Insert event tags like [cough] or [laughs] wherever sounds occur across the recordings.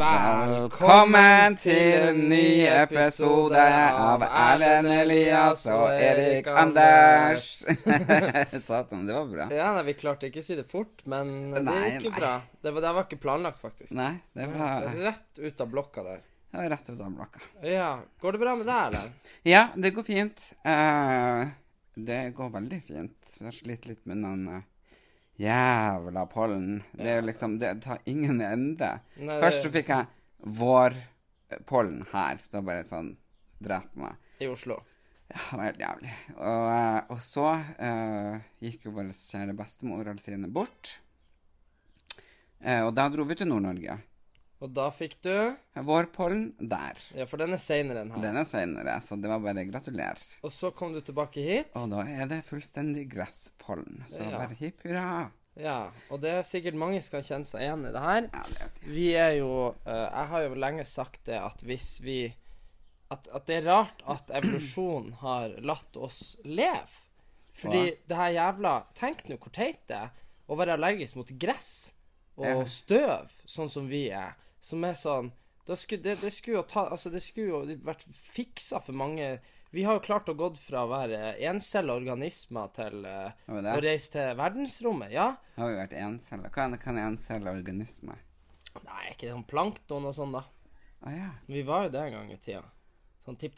Velkommen til en ny episode av Erlend Elias og Erik Anders. [laughs] Satan, det var bra. Ja, nei, Vi klarte ikke å si det fort, men det Nei, gikk jo bra. Det var, det var ikke planlagt, faktisk. Nei, det var, Rett ut av blokka der. det var rett ut av blokka. Ja, Går det bra med deg, eller? Ja, det går fint. Uh, det går veldig fint. Jeg sliter litt med noen eh, jævla pollen. Det er liksom Det tar ingen ende. Nei, Først så fikk jeg vårpollen her, så bare sånn dreper meg. I Oslo. Ja, det var helt jævlig. Og, eh, og så uh, gikk jo vår kjære bestemor og sine bort. Uh, og da dro vi til Nord-Norge. Og da fikk du Vårpollen der. Ja, for den er seinere enn her. Den er seinere, så det var bare gratulerer. Og så kom du tilbake hit. Og da er det fullstendig gresspollen. Så Ja. bare hipp hurra. Ja, og det er sikkert mange som kan kjenne seg igjen i det her. Ja, det er det. Vi er jo uh, Jeg har jo lenge sagt det at hvis vi at, at det er rart at [clears throat] evolusjonen har latt oss leve. Fordi Ja. det her jævla Tenk nå hvor teit det er å være allergisk mot gress og Ja. støv, sånn som vi er. Som er sånn det, det skulle jo ta Altså, det skulle jo vært fiksa for mange Vi har jo klart å gått fra å være encella organismer til eh, å reise til verdensrommet. Ja. Har vi vært encella? Hva er hva er en encella organisme? Nei, er ikke det sånn plankton og sånn, da? Ah, ja. Vi var jo det en gang i tida. Sånn tipp,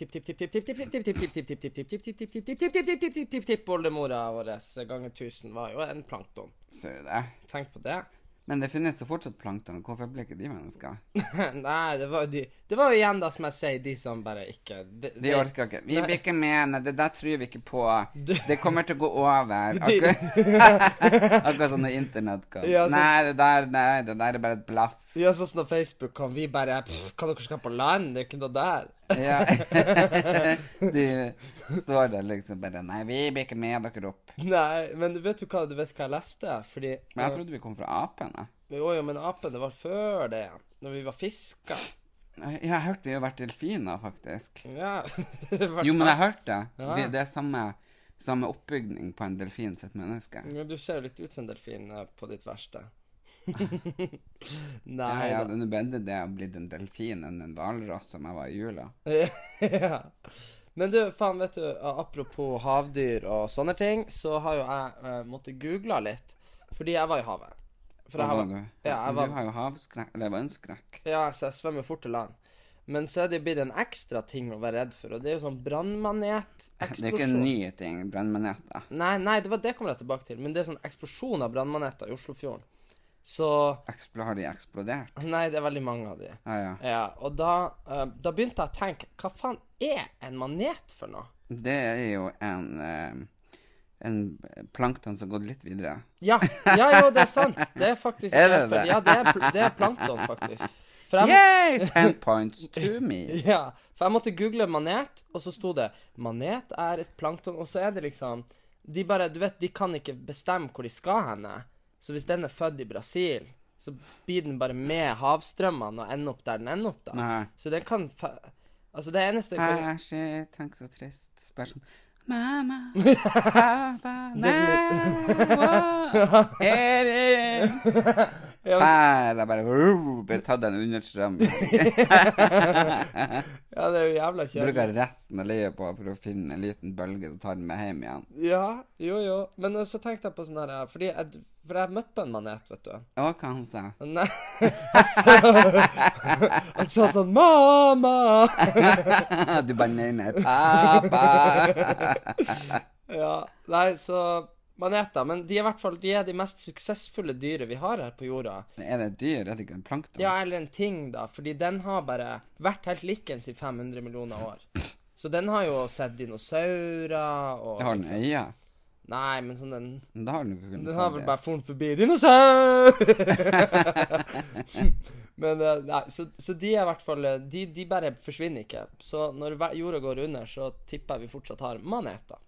men det finnes jo fortsatt plankton. Hvorfor ble ikke de mennesker? [laughs] Nei, det var, de, det var jo igjen da, som jeg sier, de som bare ikke De, de orker ikke. Vi blir ikke med, det der tror vi ikke på. [laughs] Det kommer til å gå over. [laughs] Akkurat sånn når internett kom. Ja, så, nei, det der, nei, det der er bare et blaff. Ja, sånn som når Facebook kan vi bare pff, Hva dere skal på land? Det er jo ikke noe der. Ja. [laughs] De står der liksom bare Nei, vi blir ikke med dere opp. Nei, men vet du hva, du vet hva jeg leste? Fordi Men jeg trodde vi kom fra apene. Jo, jo, men apene var før det. Når vi var fiska. Jeg har hørt vi har vært delfiner, faktisk. Ja. [laughs] Jo, men jeg har hørt det. Ja. Det, det er samme, samme oppbygning på en delfin sitt menneske. Ja, du ser jo litt ut som en delfin eh, på ditt verste. Ja, [laughs] Nei ja, det er bedre det å blitt en delfin enn en hvalross som jeg var i jula. [laughs] ja. Men du, faen, vet du, apropos havdyr og sånne ting, så har jo jeg uh, måttet google litt. Fordi jeg var i havet. For jeg har, var ja, jeg var, Du har jo havskrekk, eller vannskrekk. ja, så jeg svømmer fort til land. Men så er det blitt en ekstra ting å være redd for, og det er jo sånn Det er ikke en ny ting, brannmaneter. Nei, nei, det var det kommer jeg tilbake til. Men det er sånn eksplosjon av brannmaneter i Oslofjorden. Så Eksplo, har de eksplodert? Nei, det er veldig mange av de. Ah, ja. Ja, og da, uh, da begynte jeg å tenke Hva faen er en manet for noe? Det er jo en uh, En plankton som har gått litt videre. Ja, ja, jo, det er sant. Det er faktisk [laughs] Er det det? Ja, det er, det er plankton, faktisk. For jeg, Yay! [laughs] Ten points to me. ja, for jeg måtte google manet, og så sto det Manet er et plankton, og så er det liksom De bare Du vet, de kan ikke bestemme hvor de skal henne. Så hvis den er født i Brasil, så blir den bare med havstrømmene og ender opp der den ender opp, da. Nei. Så den kan Altså, det eneste Jeg er ikke tenk så trist. Bare sånn Mamma, pappa, nei, Erik Her jeg bare ble tatt en understrøm. [laughs] Ja, det er jo jævla kjedelig. Bruker resten av livet på for å finne en liten bølge og ta den med hjem igjen. Ja, jo, jo. Men så tenkte jeg på sånn her Fordi jeg, for jeg møtte på en manet, vet du. Å, hva han sa Nei han sa sånn 'Mamma!' [laughs] Du bare nei, nei, pappa. Ja. Nei, så Maneter. Men de er i hvert fall De de mest suksessfulle dyret vi har her på jorda. Er det et dyr? Er det ikke en plankton? Ja, eller en ting, da. Fordi den har bare vært helt likens i 500 millioner år. [laughs] Så den har jo sett dinosaurer og Det har den liksom- øyne. Nei, men sånn den Da har den ikke kunnet Den har vel bare funnet forbi dinosaur! [laughs] [laughs] Men eh, nei, så, så de er i hvert fall eh, de, de bare forsvinner ikke. Så når jorda går under, så tipper jeg vi fortsatt har maneter.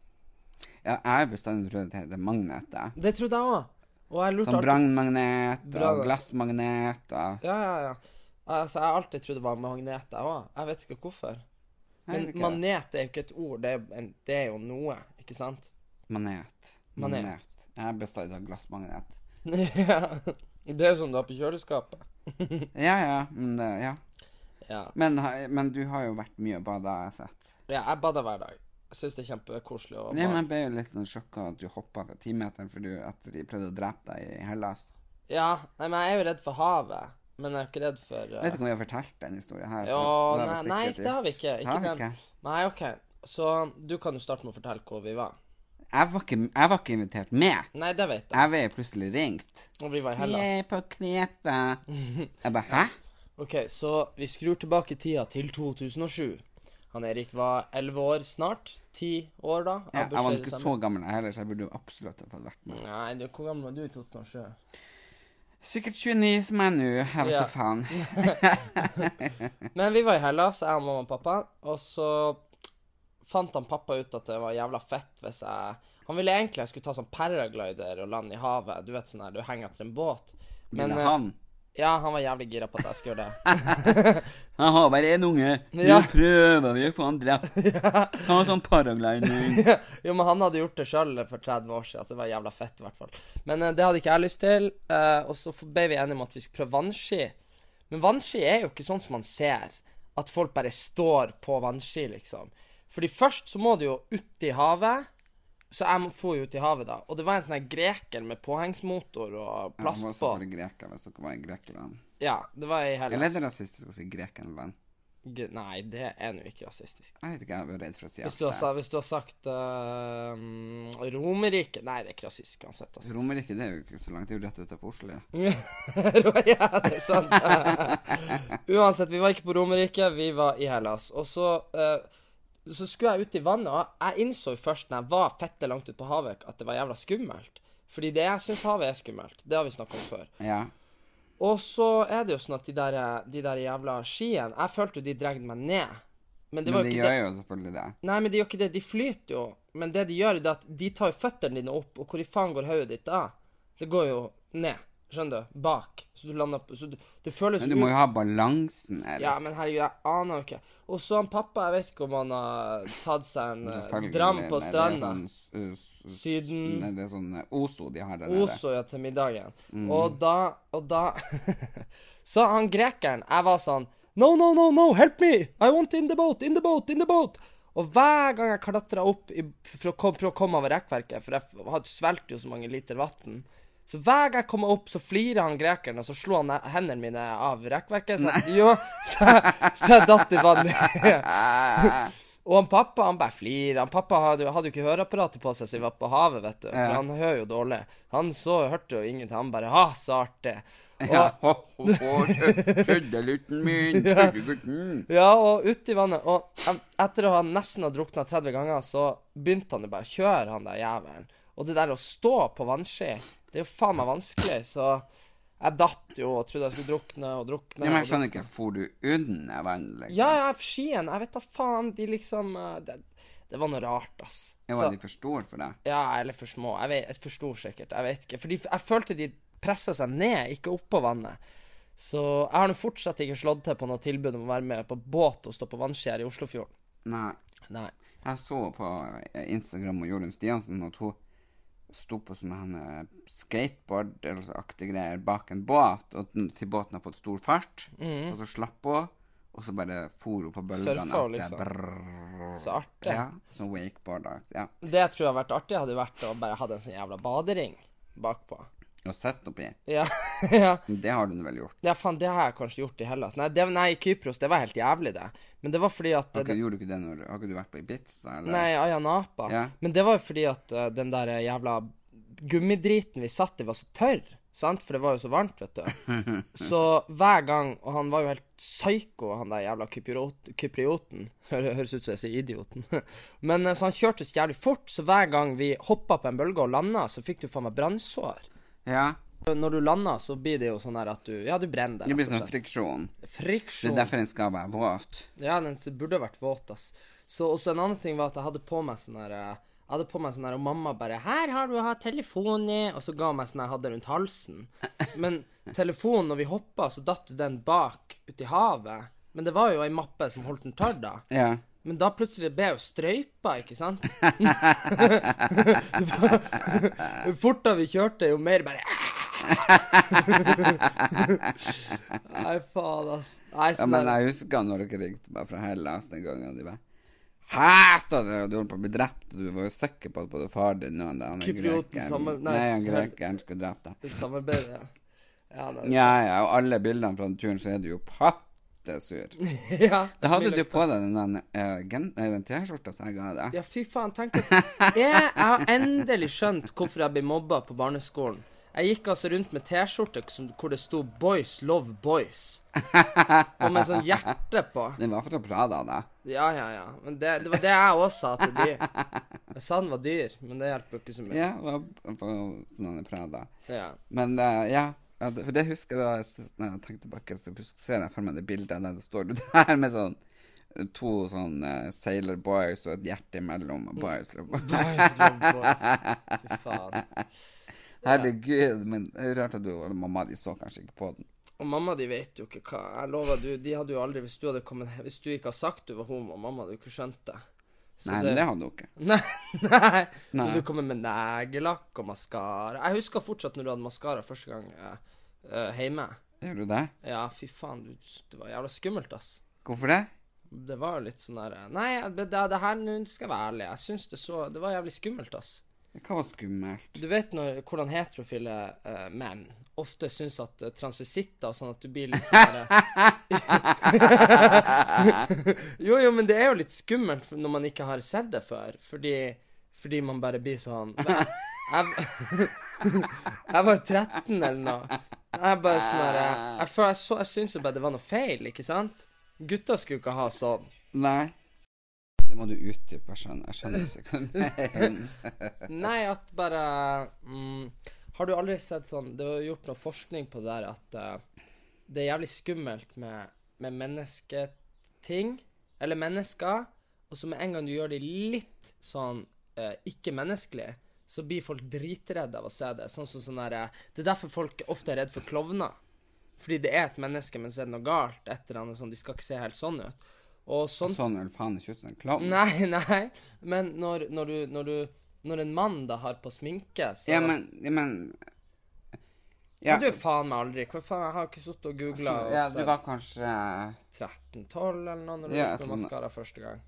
Ja, jeg bestandig trodd det heter magneter. Det trodde jeg òg. Og jeg lurte Sånn alltid brannmagnet og glassmagnet og Ja, ja, ja. Altså, jeg har alltid trodd det var magnet, jeg òg. Jeg vet ikke hvorfor. Jeg Men vet ikke. manet er jo ikke et ord, det er, en, det er jo noe, ikke sant? Manet. Manet. Jeg bestandig hatt glassmagnet. [laughs] ja. Det er jo som du har på kjøleskapet. [laughs] Ja, ja, men det, ja. Ja. Men, ha- men du har jo vært mye og bada, har jeg sett. ja, jeg bader hver dag. Jeg syns det er kjempekoselig Ja, men jeg ble jo litt sånn sjokka at du hoppa til timeteren for du, at de prøvde å drepe deg i Hellas. Ja, nei, men jeg er jo redd for havet. Men jeg er ikke redd for uh... Vet ikke om vi har fortalt den historien her. Ja, det nei, nei, det har vi ikke. Ikke har vi ikke. Nei, OK. Så du kan jo starte med å fortelle hvor vi var. Jeg var, ikke, jeg var ikke invitert med. Nei, det vet jeg. Jeg ble plutselig ringt. Og vi var i Hellas. Jeg er på Kreta. [laughs] Jeg bare Hæ? OK, så vi skrur tilbake tida til 2007. Han Erik var 11 år snart. 10 år da. Ja, jeg var ikke så gammel heller, så jeg burde jo absolutt ha fått vært med. Nei, du, hvor gammel var du i 2007? Sikkert 29 som jeg er nå. Jeg vet Ja. faen. [laughs] Men vi var i Hellas, jeg og mamma og pappa, og så fant han pappa ut at det var jævla fett hvis jeg Han ville egentlig jeg skulle ta sånn paraglider og lande i havet. Du vet sånn her, du henger etter en båt. Men eh, han? Ja, han var jævlig gira på at jeg skulle gjøre det. [laughs] Jeg har bare én unge. [laughs] [laughs] Nå Ja. prøver vi å få han drept. Ta sånn paragliding. jo, men han hadde gjort det sjøl for 30 år siden, så det var jævla fett, i hvert fall. Men uh, det hadde ikke jeg lyst til, Uh, og så ble vi enige om at vi skulle prøve vannski. Men vannski er jo ikke sånn som man ser, at folk bare står på vannski, liksom. Fordi først så må du jo ut i havet. Så jeg må- få jo ut i havet, da. Og det var en sånn greker med påhengsmotor og Ja, han var plastbåt. selvfølgelig greker hvis dere var i Grekeland. Ja, det var i Hellas. Eller er det rasistisk å si Grekenland? G- Nei, det er nå ikke rasistisk. Jeg vet ikke, jeg var redd for å si Hvis du har, hvis du har sagt uh, Romerike Nei, det er ikke rasistisk uansett, altså. Romerike det er jo ikke så langt, det er jo rett utenfor Oslo. ja, [laughs] det er sant. [laughs] Uansett, vi var ikke på Romerike, vi var i Hellas. Og så eh, Så skulle jeg ut i vannet, og jeg innså først når jeg var fette langt ute på havet, at det var jævla skummelt. Fordi det jeg syns havet er skummelt. Det har vi snakka om før. Ja. Og så er det jo sånn at de der, de der jævla skiene Jeg følte jo de dregde meg ned. Men det var Men de gjør det. jo selvfølgelig det. Nei, men de gjør ikke det. De flyter jo. Men det de gjør, er at de tar jo føttene dine opp, og hvor i faen går hodet ditt da? Det går jo ned. Skjønner du? Bak. Så du lander på Så du, det føles Men du må jo ha balansen her. Ja, men herregud, jeg aner jo ikke. Og så han pappa, jeg vet ikke om han har tatt seg en eh, dram på stranda. Sånn, Syden. Nei, det er sånn Oso de har der nede. Oso ja, til middagen. Mm. Og da Og da [laughs] Så han grekeren Jeg var sånn No, no, no, no, help me! I want in the boat, in the boat, in the boat! Og hver gang jeg klatra opp i, for, å for å komme over rekkverket, for jeg hadde svelget jo så mange liter vann Så hver gang jeg kommer opp, så flirer han grekeren, og så slo han hendene mine av rekkverket. Så, jeg- jo, så, så jeg datt i vannet. [laughs] Og han pappa han bare flirer. Han pappa hadde, hadde jo ikke høreapparatet på seg siden vi var på havet, vet du. For Ja. han hører jo dårlig. Han så hørte jo ingenting. Han bare Ha, så artig. Og, Ja, [laughs] ho, ho, min, [laughs] ja, og uti vannet. Og etter å ha nesten ha drukna 30 ganger, så begynte han jo bare å kjøre, han der jævelen. Og det der å stå på vannski, det er jo faen meg vanskelig, så jeg datt jo og trodde jeg skulle drukne og drukne. Ja, men jeg skjønner ikke, får du under vann? Liksom? Ja, ja, skien. Jeg vet da faen. De liksom eh, Det, det var noe rart, ass. Ja, var de for store for deg? Ja, eller for små. Jeg, vet, jeg forsto sikkert. Jeg vet ikke. Fordi jeg følte de pressa seg ned, ikke oppå vannet. Så jeg har nå fortsatt ikke slått til på noe tilbud om å være med på båt og stå på vannski i Oslofjorden. Nei. Nei. Jeg så på Instagram og Jorunn Stiansen at hun sto på sånne eh, skateboard eller så aktig greier bak en båt, og til båten har fått stor fart, og så slapp hun, og så bare for hun på bølgene Surfa liksom. Så artig. Ja, sånn wakeboard. Ja. Det jeg tror hadde vært artig, hadde vært å bare ha en sånn jævla badering bakpå. Og sett oppi. Ja. [laughs] ja. Det har du vel gjort? Ja, faen, det har jeg kanskje gjort i Hellas. Nei, det, nei, i Kypros, det var helt jævlig, det. Men det var fordi at okay, gjorde du ikke det når Har ikke du vært på Ibiza, eller? Nei, Ayanapa. Ja. Men det var jo fordi at uh, den der jævla gummidriten vi satt i, var så tørr. Sant? For det var jo så varmt, vet du. [laughs] Så hver gang Og han var jo helt psyko, han der jævla kyprioten. [laughs] Hø- Høres ut som jeg sier idioten. Men eh, så han kjørte så jævlig fort, så hver gang vi hoppa på en bølge og landa, så fikk du faen meg brannsår. Ja. Når du lander, så blir det jo sånn her at du Ja, du brenner deg. Det blir sånn friksjon. friksjon. Det er derfor den skal være våt. Ja, den burde vært våt, ass. Så også en annen ting var at jeg hadde på meg sånn her eh, Jeg hadde på meg sånn her, og mamma bare 'Her har du hatt telefonen i' Og så ga hun meg sånn jeg hadde rundt halsen. Men telefonen, når vi hoppa, så datt den bak uti havet. Men det var jo ei mappe som holdt den tørr, da. Ja. Men da plutselig ble jeg jo strøypa, ikke sant? Jo [laughs] [laughs] fortere vi kjørte, jo mer bare [laughs] Nei, faen, ass. Nei, ja, men jeg husker når dere ringte meg fra Hellas den gangen. De bare Hata det, og du holdt på å bli drept, og du var jo sikker på at både far din og den grekeren sammen- nei, Nei, han grekeren skulle drepe deg. Det samarbeidet, ja. Ja, Ja, ja, og alle bildene fra den turen, så er du jo pattesur. [laughs] ja, Da hadde du på deg den, den, eh, nei, den T-skjorta som jeg ga deg. Ja, fy faen. Tenk at jeg, jeg har endelig skjønt hvorfor jeg ble mobba på barneskolen. Jeg gikk altså rundt med T-skjorte hvor det sto 'Boys love boys'. Og med sånn hjerte på. [laughs] Den var fra Prada, da. Ja, ja, ja. Men det, det var det jeg også sa til de. Jeg sa den var dyr, men det hjelper jo ikke så mye. Ja, det var på sånn Prada. Ja. Men uh, ja, ja, det- for det husker jeg da jeg når jeg tenker tilbake, så ser jeg for meg det bildet der det står du [laughs] der med sånn to sånn uh, Sailor Boys og et hjerte imellom. og Boys, love boys. Boys. Fy faen. [laughs] Herregud, men det rart at du og mamma de så kanskje ikke på den. Og mamma de vet jo ikke hva Jeg lover, du, de hadde jo aldri Hvis du hadde kommet Hvis du ikke hadde sagt du var homo, mamma hadde jo ikke skjønt det. Så Nei, men det hadde hun ikke. [laughs] Nei, nei. Du Nei. hadde kommet med neglelakk og maskara. Jeg husker fortsatt når du hadde maskara første gang eh, eh, hjemme. Gjør du det? Ja, fy faen, du, det var jævla skummelt, ass. Hvorfor det? Det var jo litt sånn der eh, Nei, det, det, her nå skal jeg være ærlig. Jeg syns det så Det var jævlig skummelt, ass. Hva var skummelt? Du vet når, hvordan heterofile uh, menn ofte syns at uh, transvisitter og sånn at du blir litt sånn [laughs] Jo, jo, men det er jo litt skummelt når man ikke har sett det før, fordi, fordi man bare blir sånn Jeg, jeg var [laughs] 13 eller noe. Jeg bare sånn der Jeg, føl- jeg, så- jeg syntes jo bare det var noe feil, ikke sant? Gutter skulle ikke ha sånn. Nei. Det må du utdype. Jeg skjønner, jeg skjønner ikke hva du [laughs] mener. Nei, at bare mm, Har du aldri sett sånn Det var gjort noe forskning på det der at eh, det er jævlig skummelt med, med mennesketing, eller mennesker, og så med en gang du gjør de litt sånn eh, ikke-menneskelige, så blir folk dritredde av å se det. Sånn som sånn der, eh, Det er derfor folk ofte er redd for klovner. Fordi det er et menneske, men så er det noe galt. Et eller annet sånn, De skal ikke se helt sånn ut. Og sånn Sånn vil faen ikke ut som en klovn. Nei, [laughs] nei. Men når, når du Når du Når en mann da har på sminke, så Ja, men, ja, men ja, Du faen meg aldri. Hva faen, jeg har ikke sittet og googla Altså, ja, du var kanskje 13-12 eller noe når du Ja, annet. maskara første gang.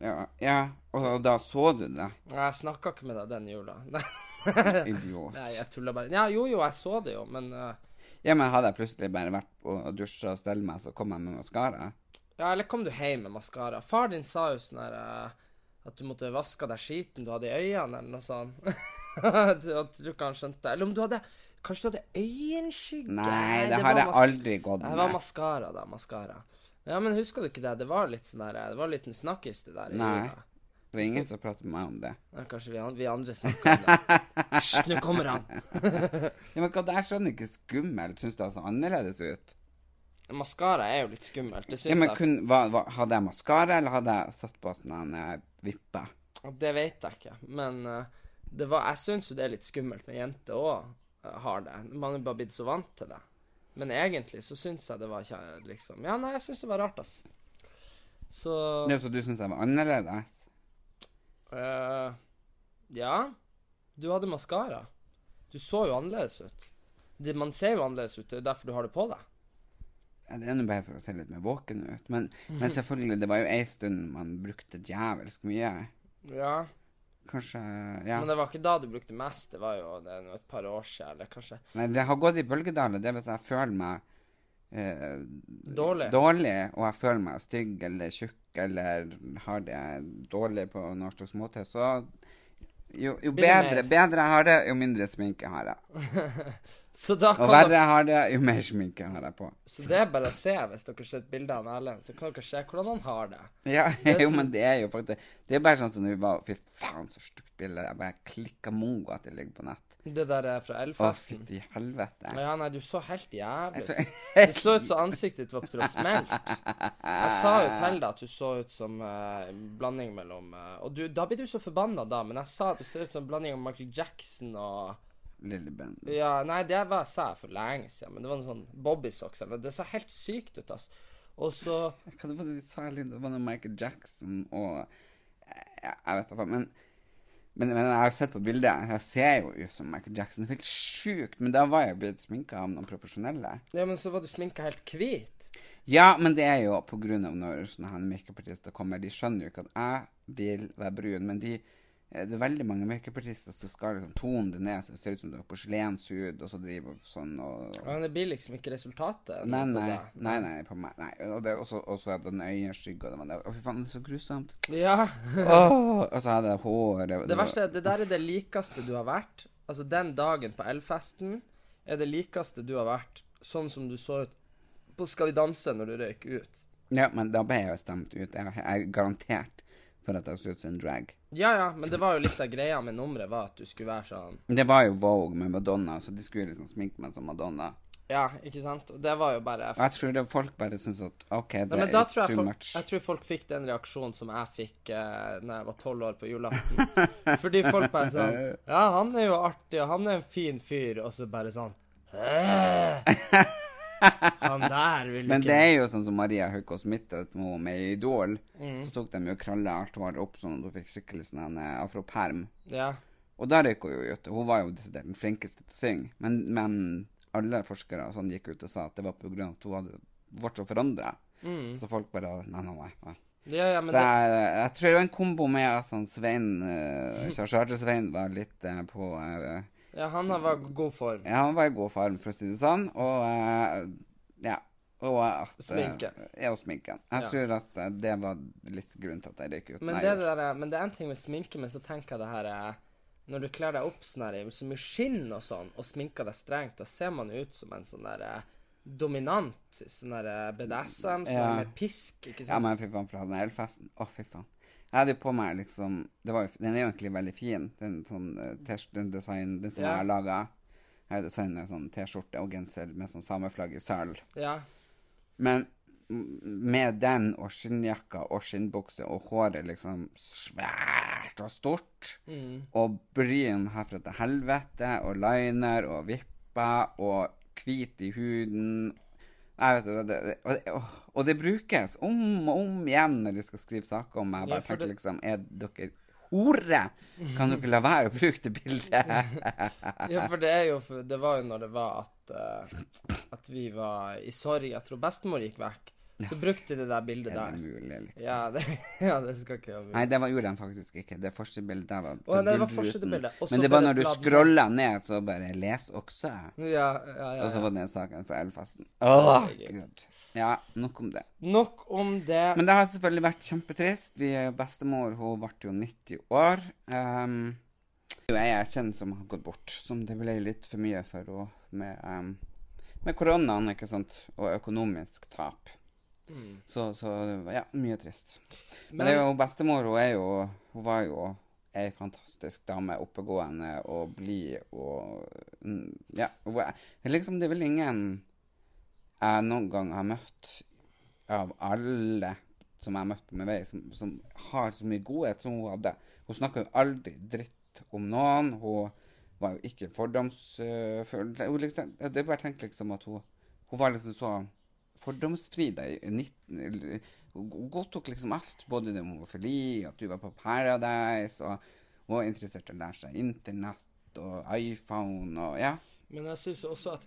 Ja, ja og, da så du det? Jeg snakka ikke med deg den jula. [laughs] Idiot. nei jeg tulla bare. Ja, jo, jo, jeg så det jo, men uh... Ja, men hadde jeg plutselig bare vært og dusja og stelt meg, så kom jeg med maskara? Ja, eller kom du hjem med maskara? Far din sa jo sånn her uh, at du måtte vaske deg skiten du hadde i øynene, eller noe sånt. [laughs] at, at du ikke han skjønte Eller om du hadde Kanskje du hadde øyenskygge? Nei, det det har jeg aldri gått med. Det var maskara, da. Maskara. Ja, men husker du ikke det? Det var litt sånn der Det var en liten snakkis, det der. i Nei. jula. Det var ingen som pratet med meg om det. Ja, kanskje vi, an vi andre snakker om det. Hysj, nå kommer han! [laughs] Ja, men hva, det er sånn ikke skummelt. Syns du det så annerledes ut? Maskara er jo litt skummelt. Det syns Ja, men kun, hva, hva, Hadde jeg maskara, eller hadde jeg satt på sånn en eh, vippe? Det vet jeg ikke. Men eh, det var, jeg syns jo det er litt skummelt når jenter òg har det. Man er bare blitt så vant til det. Men egentlig så syns jeg det var ikke liksom Ja, nei, jeg syns det var rart, ass. Så Det er så du syns jeg var annerledes? Uh, Ja. Du hadde maskara. Du så jo annerledes ut. Det, man ser jo annerledes ut. Det er derfor du har det på deg. Ja, det er nå bare for å se litt mer våken ut. Men, men [laughs] selvfølgelig, det var jo ei stund man brukte djevelsk mye. Ja. Kanskje Ja. Men det var ikke da du brukte mest. Det var jo det et par år siden, eller kanskje Nei, det har gått i bølgedaler. Det er hvis jeg føler meg eh, Dårlig. dårlig, og jeg føler meg stygg eller tjukk eller har det dårlig på norsk slags måte, så jo, jo bedre, bedre jeg har det, jo mindre sminke har jeg. [laughs] Så da Og kan verre dere, jeg har det, jo mer sminke har jeg på. så det er bare å se hvis dere ser et bilde av Erlend, så kan dere se hvordan han har det. Ja, Det [laughs] jo, så- men det er jo faktisk Det er bare sånn som når vi var Fy faen, så stygt bilde. Jeg bare klikka mongo at det ligger på nett. Det der er fra Å, Elfesten. fytti helvete. Ja, nei, du så helt jævlig ut. Det så ut som ansiktet ditt var på til å smelte. Jeg sa jo til deg at du så ut som uh, blanding mellom uh, Og du, da blir du så forbanna da, men jeg sa at du ser ut som en blanding av Michael Jackson og Lille Ben. Ja, nei, det var sa jeg for lenge siden, men det var noe sånn bobbysocks eller Det så helt sykt ut, ass. Og så Hva det var det du sa? Det var noe Michael Jackson og Jeg, jeg vet ikke, men, men, men jeg har sett på bildet. Jeg ser jo ut som Michael Jackson. Det er helt sjukt. Men da var jeg blitt sminka av noen profesjonelle. Ja, men så var du sminka helt hvit. Ja, men det er jo på grunn av når sånne makeupartister kommer. De skjønner jo ikke at jeg vil være brun, men de det er veldig mange makeupartister som skal liksom tone det ned så det ser ut som du har porselenshud, og så driver sånn og men det blir liksom ikke resultatet. Nei, nei, nei, nei, på meg. Nei. Og det er også, også den øyenskygga og det. Å, fy faen, det er så grusomt. Ja. oh, og så hadde jeg hår det, Det verste er det der er det likeste du har vært. Altså, den dagen på Elfesten er det likeste du har vært sånn som du så ut på Skal vi danse når du røyk ut. Ja, men da ble jeg jo stemt ut. Jeg er garantert for at jeg så ut som en drag. Ja, ja, men det var jo litt av greia med nummeret, var at du skulle være sånn Det var jo Vogue med Madonna, så de skulle liksom sminke meg som Madonna. Ja, ikke sant? Og det var jo bare Og jeg tror det folk bare syns at OK, det Ja, er too folk, much. jeg tror folk fikk den reaksjonen som jeg fikk eh, Når jeg var tolv år på julaften. [laughs] Fordi folk bare sånn [laughs] Ja, han er jo artig, og han er en fin fyr, og så bare sånn «Hæ? Han der vil Men ikke det er jo sånn som Maria Haukås Mittet med, med Idol. Mm. Så tok de jo krølla alt hår opp sånn at hun fikk skikkelig sånn eh, afroperm. Ja. Og da røyk hun jo ut. Hun var jo desidert den flinkeste til å synge. Men, men alle forskere sånn gikk ut og sa at det var av at hun hadde vært så forandra. Så folk bare Nei, nei, nei. Ja, ja, Mm. men Så jeg, jeg tror det var en kombo med at han Svein uh, Charter-Svein var litt uh, på eh, ja, han har vært i god form. Ja, han var i god form, for å si det sånn. Og eh, ja. Og at eh, Sminken. Ja, og sminken. Jeg Ja. tror at eh, det var litt grunn til at jeg røyk ut. Men det, der, er- men det er en ting med sminke, men så tenker jeg det her er Når du kler deg opp sånn her så mye skinn og sånn, og sminker deg strengt, da ser man ut som en sånn der eh, dominant sånn der BDSM, sånn Ja. med pisk, ikke sant? Ja, men fy faen, for den elfesten Å, fy faen. Jeg hadde jo på meg liksom det var, jo- Den er jo egentlig veldig fin, den sånn eh, den design, den som Ja. jeg har laga. Jeg har designet sånn T-skjorte og genser med sånn sameflagg i sølv. Ja. Men med den og skinnjakka og skinnbukse og håret liksom svært og stort, og bryn herfra til helvete, og liner og vipper og hvit i huden jeg vet, og, det, det, og det brukes om og om igjen når de skal skrive saker om meg. Jeg Ja, bare for tenker det- liksom Er dere hore? Kan dere la være å bruke det bildet? ja, for det er jo Det var jo når det var at uh, At vi var i sorg. Jeg tror bestemor gikk vekk. Så brukte de det der bildet der. er det mulig, liksom? Ja, det, [laughs] ja, det skal ikke jeg Nei, det var, gjorde de faktisk ikke. Det første bildet der var Å, det var første bildet. Men det var når du scrolla ned, så bare 'les også'. Ja, ja, ja, Og så var det saken fra Elfasten. Åh, gud. Ja, nok om det. Nok om det. Men det har selvfølgelig vært kjempetrist. Vi Bestemor hun ble jo 90 år. Um, jeg er kjent som har gått bort, som det ble litt for mye for henne med, um, med koronaen, ikke sant, og økonomisk tap. Så, så ja, mye trist. Men, det er jo bestemor, hun er jo Hun var jo ei fantastisk dame. Oppegående og blid og mm, Ja. Hun er, det liksom, det er vel ingen jeg noen gang har møtt av alle som jeg har møtt på min vei, som, som har så mye godhet som hun hadde. Hun snakka jo aldri dritt om noen. Hun var jo ikke fordomsfull. Hun liksom, det er bare tenkt liksom at hun, hun var liksom så fordomsfri da i 19... Hun godtok liksom alt, både det med homofili, at du var på Paradise, og var interessert i å lære seg internett og iPhone og ja. Men jeg syns også at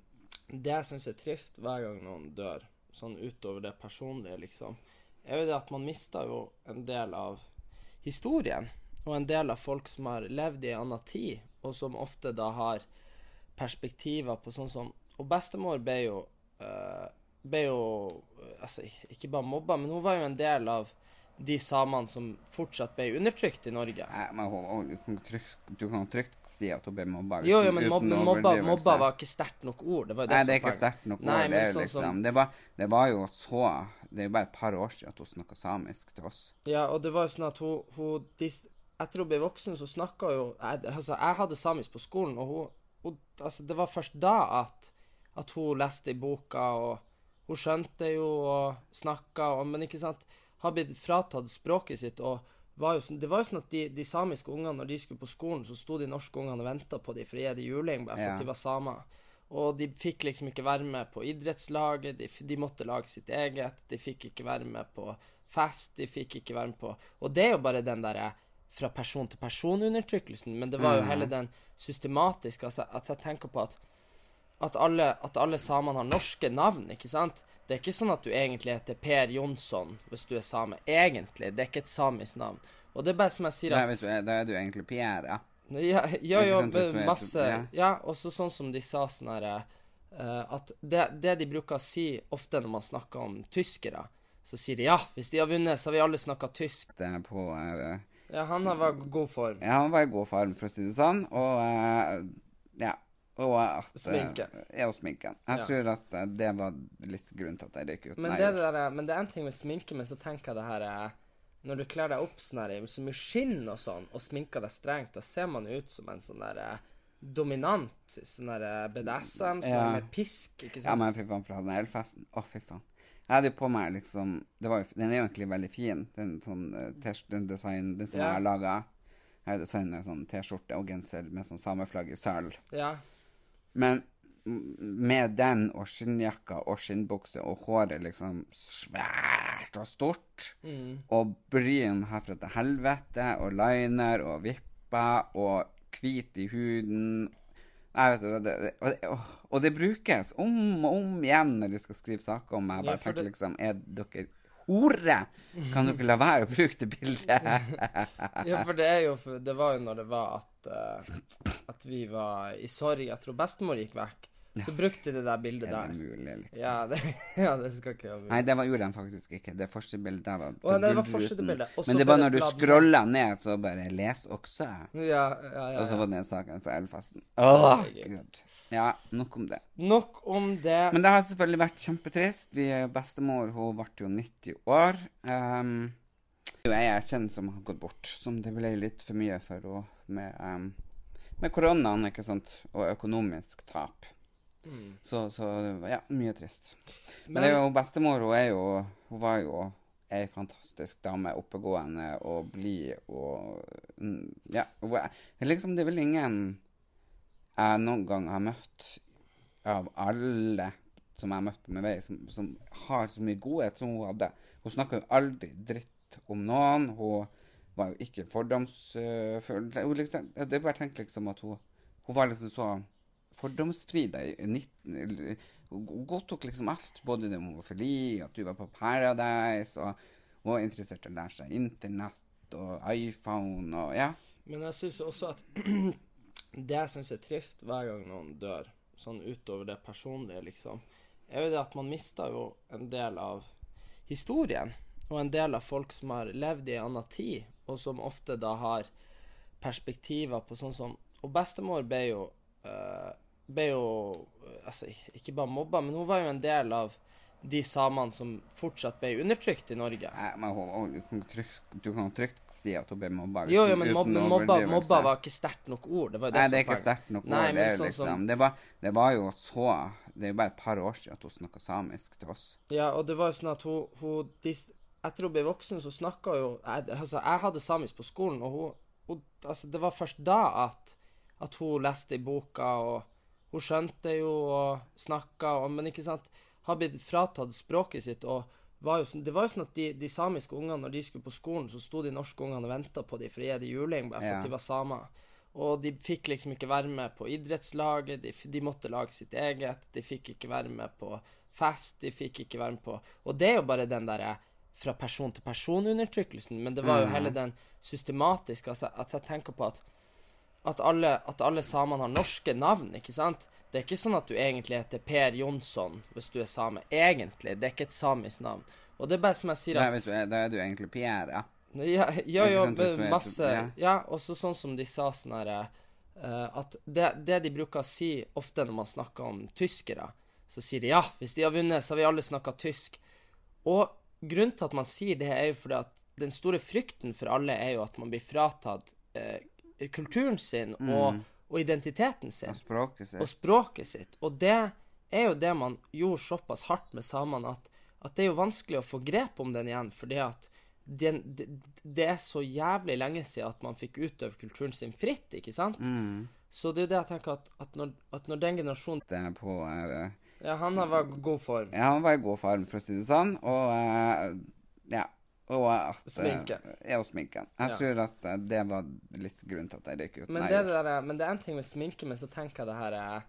[clears throat] det jeg syns er trist hver gang noen dør, sånn utover det personlige, liksom, er jo det at man mister jo en del av historien. Og en del av folk som har levd i en annen tid, og som ofte da har perspektiver på sånn som Og bestemor ble jo eh, ble jo eh, altså, ikke bare mobba, men hun var jo en del av de samene som fortsatt ble undertrykt i Norge. Nei, men hun, hun, trygt, du kan trygt si at hun ble mobba. Jo, jo, men uten mobba, mobba, var ikke sterkt nok ord. Det var det Nei, det er ikke sterkt nok ord. Det, sånn liksom, som- det, var, det var jo så Det er jo bare et par år siden at hun snakka samisk til oss. Ja, og det var jo sånn at hun, hun de, Etter hun ble voksen, så snakka jo jeg, Altså, jeg hadde samisk på skolen, og hun, hun Altså, det var først da at, at hun leste i boka, og hun skjønte jo og snakka, men ikke sant Har blitt fratatt språket sitt, og var jo sånn, det var jo sånn at de, de samiske ungene, når de skulle på skolen, så sto de norske ungene og venta på dem for å gi dem juling, bare for Ja. at de var samer. Og de fikk liksom ikke være med på idrettslaget, de, de måtte lage sitt eget, de fikk ikke være med på fest, de fikk ikke være med på Og det er jo bare den derre fra person til person-undertrykkelsen, men det var jo hele den systematiske altså, At jeg tenker på at at alle, at alle samene har norske navn, ikke sant? Det er ikke sånn at du egentlig heter Per Jonsson hvis du er same. Egentlig. Det er ikke et samisk navn. Og det er bare som jeg sier at vet du, da er du egentlig Pierre, ja. ja, ja, er- masse ja. Ja, også sånn som de sa sånn herre At det, det de bruker å si ofte når man snakker om tyskere, så sier de ja, hvis de har vunnet, så har vi alle snakka tysk. Det er på eh, Ja, han har vært i god form. Ja, han var i god form, for å si det sånn. Og uh, ja. Og at, Sminke. Sminken. Ja, og sminken. Jeg Ja. tror at eh, det var litt grunnen til at jeg røyk ut. Men Nei, det, der, men det er en ting med sminke, men så tenker jeg det her er Når du kler deg opp sånn her, i så mye skinn og sånn, og sminker deg strengt, da ser man ut som en sånn der eh, dominant sånn der eh, BDSM, sånn Ja. med pisk, ikke sant? Ja, men fy faen, fra den elfesten. Å, fy faen. Jeg hadde jo på meg liksom det var jo, Den er jo egentlig veldig fin, den, sånn, eh, den design, den som Ja. jeg har laga. Jeg har designet en sånn T-skjorte og genser med sånn sameflagg i sølv. Ja. Men med den og skinnjakka og skinnbukse og håret liksom svært og stort, Mm. og bryn herfra til helvete, og liner og vipper og hvit i huden jeg vet, og, det, og, det, og, det brukes om og om igjen når de skal skrive saker om meg. Jeg Ja, bare for tenker liksom Er dere hore? Kan dere la være å bruke det bildet? [laughs] Ja, for det er jo Det var jo når det var at uh, At vi var i sorg Jeg tror bestemor gikk vekk. Så brukte de det der bildet er det der. mulig, liksom? Ja, det, [laughs] ja, det skal ikke være Nei, det var, gjorde de faktisk ikke. Det første bildet der var Å, det var første bildet. Men det var når du scrolla ned, så bare Les også. Ja, ja, ja, Og så var det den saken fra Elfasten. Åh, gud. Ja, nok om det. Nok om det. Men det har selvfølgelig vært kjempetrist. Vi, bestemor hun ble jo 90 år. Um, jeg er kjent som har gått bort, som det ble litt for mye for henne med, um, med koronaen ikke sant? og økonomisk tap. Så, så ja, mye trist. Men, det er jo bestemor, hun er jo Hun var jo ei fantastisk dame. Oppegående og blid og mm, Ja. Hun er, liksom, det er vel ingen jeg noen gang har møtt av alle som jeg har møtt på min vei, som, som har så mye godhet som hun hadde. Hun snakka jo aldri dritt om noen. Hun var jo ikke fordomsfull. Liksom, det er bare tenkt liksom at hun, hun var liksom så fordomsfri deg. i 19... Hun godtok liksom alt, både det homofili, at du var på Paradise, og var interessert i å lære seg internett og iPhone og ja. Men jeg syns også at [clears throat] det jeg syns er trist hver gang noen dør, sånn utover det personlige, liksom, er jo det at man mister jo en del av historien. Og en del av folk som har levd i en annen tid, og som ofte da har perspektiver på sånn som Og bestemor ble jo eh, Ble jo eh, Altså, ikke bare mobba, men hun var jo en del av de samene som fortsatt ble undertrykt i Norge. Nei, men hun, hun, du kan trygt, du kan trygt si at hun ble mobba. Jo, jo, men uten mobba, mobba var ikke sterkt nok ord. Det var det Nei, det er ikke sterkt nok ord. Det, sånn liksom, sånn, det, var, det var jo så Det er jo bare et par år siden at hun snakka samisk til oss. Ja, og det var jo sånn at hun, hun de, Etter hun ble voksen, så snakka jo jeg, Altså, jeg hadde samisk på skolen, og hun, hun Altså, det var først da at, at hun leste i boka, og hun skjønte jo og snakka, men ikke sant Har blitt fratatt språket sitt, og var jo sånn, det var jo sånn at de, de samiske ungene, når de skulle på skolen, så sto de norske ungene og venta på dem for gi dem juling, bare for at de var samer. Og de fikk liksom ikke være med på idrettslaget, de, de måtte lage sitt eget, de fikk ikke være med på fest, de fikk ikke være med på Og det er jo bare den derre fra person til person-undertrykkelsen, men det var jo hele den systematiske altså, At jeg tenker på at at alle, at alle samene har norske navn, ikke sant? Det er ikke sånn at du egentlig heter Per Jonsson hvis du er same. Egentlig. Det er ikke et samisk navn. Og det er bare som jeg sier Da, at du, da er du egentlig Pierre, ja. Ja, ja, ja masse ja. Ja, også sånn som de sa sånn her uh, At det, det de bruker å si ofte når man snakker om tyskere, så sier de ja, hvis de har vunnet, så har vi alle snakka tysk. Og grunnen til at man sier det, er jo fordi at den store frykten for alle er jo at man blir fratatt eh, kulturen sin og, og identiteten sin Og språket sitt. og språket sitt. Og det er jo det man gjorde såpass hardt med samene, at, at det er jo vanskelig å få grep om den igjen, fordi at det, det, det er så jævlig lenge siden at man fikk utøve kulturen sin fritt, ikke sant? Så det er jo det jeg tenker at, at, når, at når den generasjonen Det er på eh, Ja, han har vært i god form. Ja, han var i god form, for å si det sånn. Og uh, ja. Og at eh, Sminken. Ja, og sminken. Jeg Ja. tror at eh, det var litt grunnen til at jeg røyk ut. Men Nei, det, der, er- men det er en ting med sminke, men så tenker jeg det her er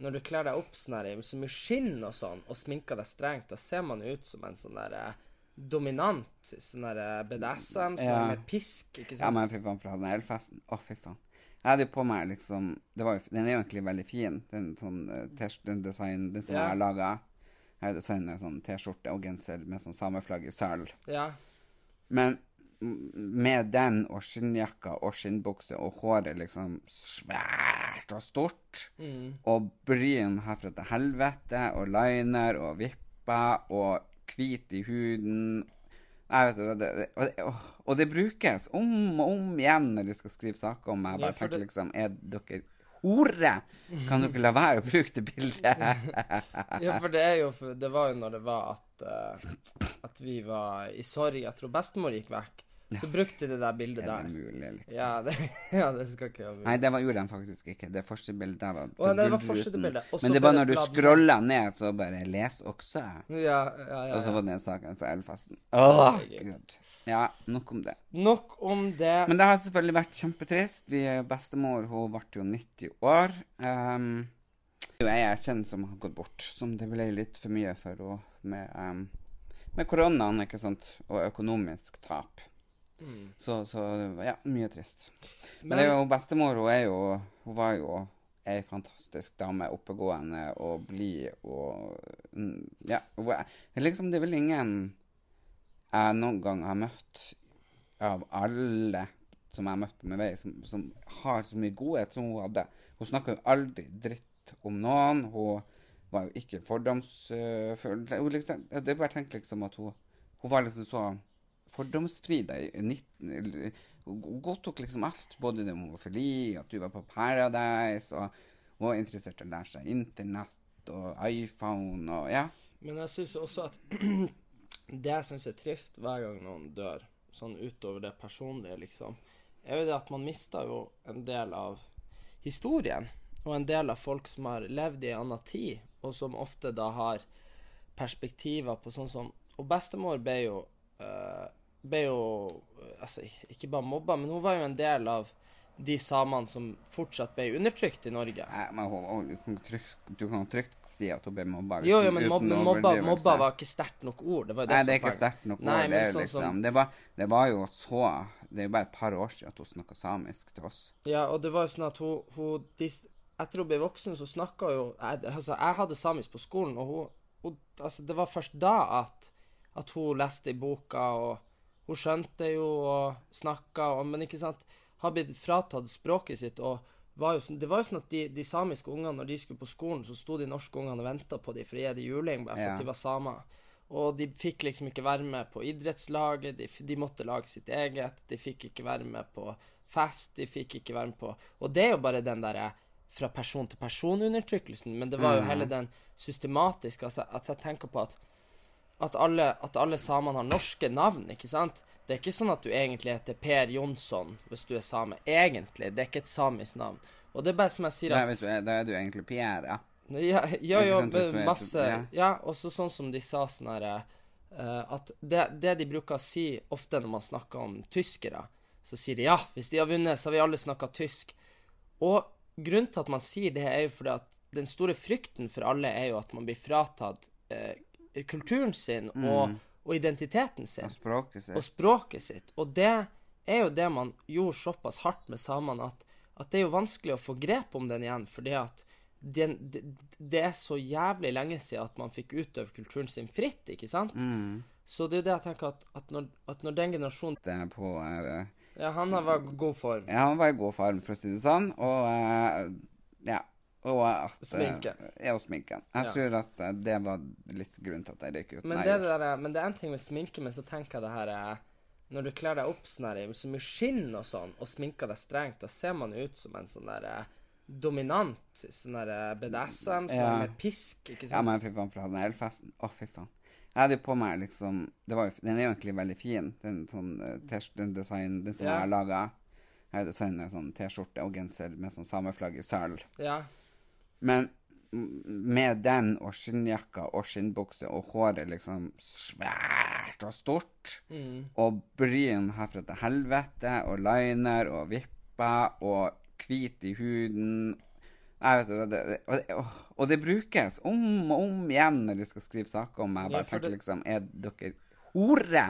Når du kler deg opp sånn her i så mye skinn og sånn, og sminker deg strengt, da ser man ut som en sånn der eh, dominant sånn der eh, BDSM, sånn Ja. med pisk, ikke Ja, men fy faen, fra den elfesten. Å, fy faen. Jeg hadde jo på meg liksom det var jo, Den er jo egentlig veldig fin, den sånn uh, den som Ja. jeg har laga. Jeg har designet en sånn T-skjorte og genser med sånn sameflagg i sølv. Ja. Men med den og skinnjakka og skinnbukse og håret liksom svært og stort, og bryn herfra til helvete, og liner og vipper og hvit i huden jeg vet, og, det, og, det, og det brukes om og om igjen når de skal skrive saker om meg. Jeg Ja, bare for tenker det- liksom Er dere hore? Kan dere la være å bruke det bildet? [laughs] ja, for det er jo Det var jo når det var at uh, At vi var i sorg. Jeg tror bestemor gikk vekk. Så brukte de det der bildet Er det der. mulig, liksom? Ja, det, [laughs] ja, det skal ikke være Nei, det var, gjorde de faktisk ikke. Det første bildet der var Å, det var første bildet. Men det var når du scrolla ned, så bare Les også. Ja, ja, ja, Og så var det den saken fra Elfasten. Åh, gud. Ja, nok om det. Nok om det. Men det har selvfølgelig vært kjempetrist. Vi Bestemor hun ble jo 90 år. Um, jeg er kjent som har gått bort, som det ble litt for mye for henne med, um, med koronaen, ikke sant, og økonomisk tap. Så, så ja, mye trist. Men, det er jo bestemor, hun er jo Hun var jo ei fantastisk dame, oppegående og blid og mm, Ja. Hun er liksom, det er vel ingen jeg noen gang har møtt av alle som jeg har møtt på min vei, som, som har så mye godhet som hun hadde. Hun snakka jo aldri dritt om noen. Hun var jo ikke fordomsfull. Hun liksom, det er bare tenkt liksom at hun, hun var liksom så fordomsfri da i 19... eller- Hun godtok liksom alt, både det med homofili, at du var på Paradise, og hun var interessert i å lære seg internett og iPhone og ja. Men jeg syns også at [clears throat] det jeg syns er trist hver gang noen dør, sånn utover det personlige, liksom, er jo det at man mister jo en del av historien. Og en del av folk som har levd i en annen tid, og som ofte da har perspektiver på sånn som Og bestemor ble jo eh, ble jo Altså, ikke bare mobba, men hun var jo en del av de samene som fortsatt ble undertrykt i Norge. Nei, men hold, du kan trygt, si at hun ble mobba. Jo, jo, men mob, mobba, mobba var ikke sterkt nok ord. Det var det Nei, det er ikke sterkt nok ord. Det, sånn liksom, som- det, var, det var jo så Det er jo bare et par år siden at hun snakka samisk til oss. Ja, og det var jo sånn at hun, hun de, Etter hun ble voksen, så snakka jo jeg, Altså, jeg hadde samisk på skolen, og hun, hun Altså, det var først da at, at hun leste i boka, og hun skjønte jo og snakka, og Men ikke sant Har blitt fratatt språket sitt, og var jo sånn, det var jo sånn at de, de samiske ungene, når de skulle på skolen, så sto de norske ungene og venta på dem for å gi dem juling bare for Ja. at de var samer. Og de fikk liksom ikke være med på idrettslaget, de, de måtte lage sitt eget, de fikk ikke være med på fest, de fikk ikke være med på Og det er jo bare den derre fra person til person-undertrykkelsen, men det var jo hele den systematiske altså, At jeg tenker på at at alle, at alle samene har norske navn, ikke sant? Det er ikke sånn at du egentlig heter Per Jonsson hvis du er same. Egentlig. Det er ikke et samisk navn. Og det er bare som jeg sier at vet du, da er du egentlig Pierre, ja. ja, ja, ja er- masse ja. Ja, også sånn som de sa sånn herre uh, At det, det de bruker å si ofte når man snakker om tyskere, så sier de ja, hvis de har vunnet, så har vi alle snakka tysk. Og grunnen til at man sier det, er jo fordi at den store frykten for alle er jo at man blir fratatt eh, kulturen sin og, og identiteten sin Og språket sitt. og språket sitt. Og det er jo det man gjorde såpass hardt med samene, at, at det er jo vanskelig å få grep om den igjen, fordi at det, det, det er så jævlig lenge siden at man fikk utøve kulturen sin fritt, ikke sant? Mm. Så det er jo det jeg tenker at, at, når, at når den generasjonen Det er på eh, Ja, han har vært i god form. Ja, han var i god form, for å si det sånn. Og uh, ja. Og at, Sminken. Sminke. Ja, og sminken. Jeg Ja. tror at eh, det var litt grunnen til at jeg røyk ut. Men det, er der, men det er en ting med sminke, men så tenker jeg det her er Når du kler deg opp sånn her, i så mye skinn og sånn, og sminker deg strengt, da ser man ut som en sånn der eh, dominant sånn der eh, BDSM, sånn Ja. med pisk, ikke sant? Ja, men fy faen, fra den elfesten. Å, fy faen. Jeg hadde jo på meg liksom det var jo, Den er jo egentlig veldig fin, den, sånn, eh, t- den som Ja. jeg har laga. Jeg en sånn T-skjorte og genser med sånn sameflagg i sølv. Ja. Men med den og skinnjakka og skinnbukse og håret liksom svært og stort, og bryn herfra til helvete, og liner og vipper og hvit i huden jeg vet, og, det, og, det, og det brukes om og om igjen når de skal skrive saker om meg. Jeg Ja, bare for tenker det- liksom Er dere hore?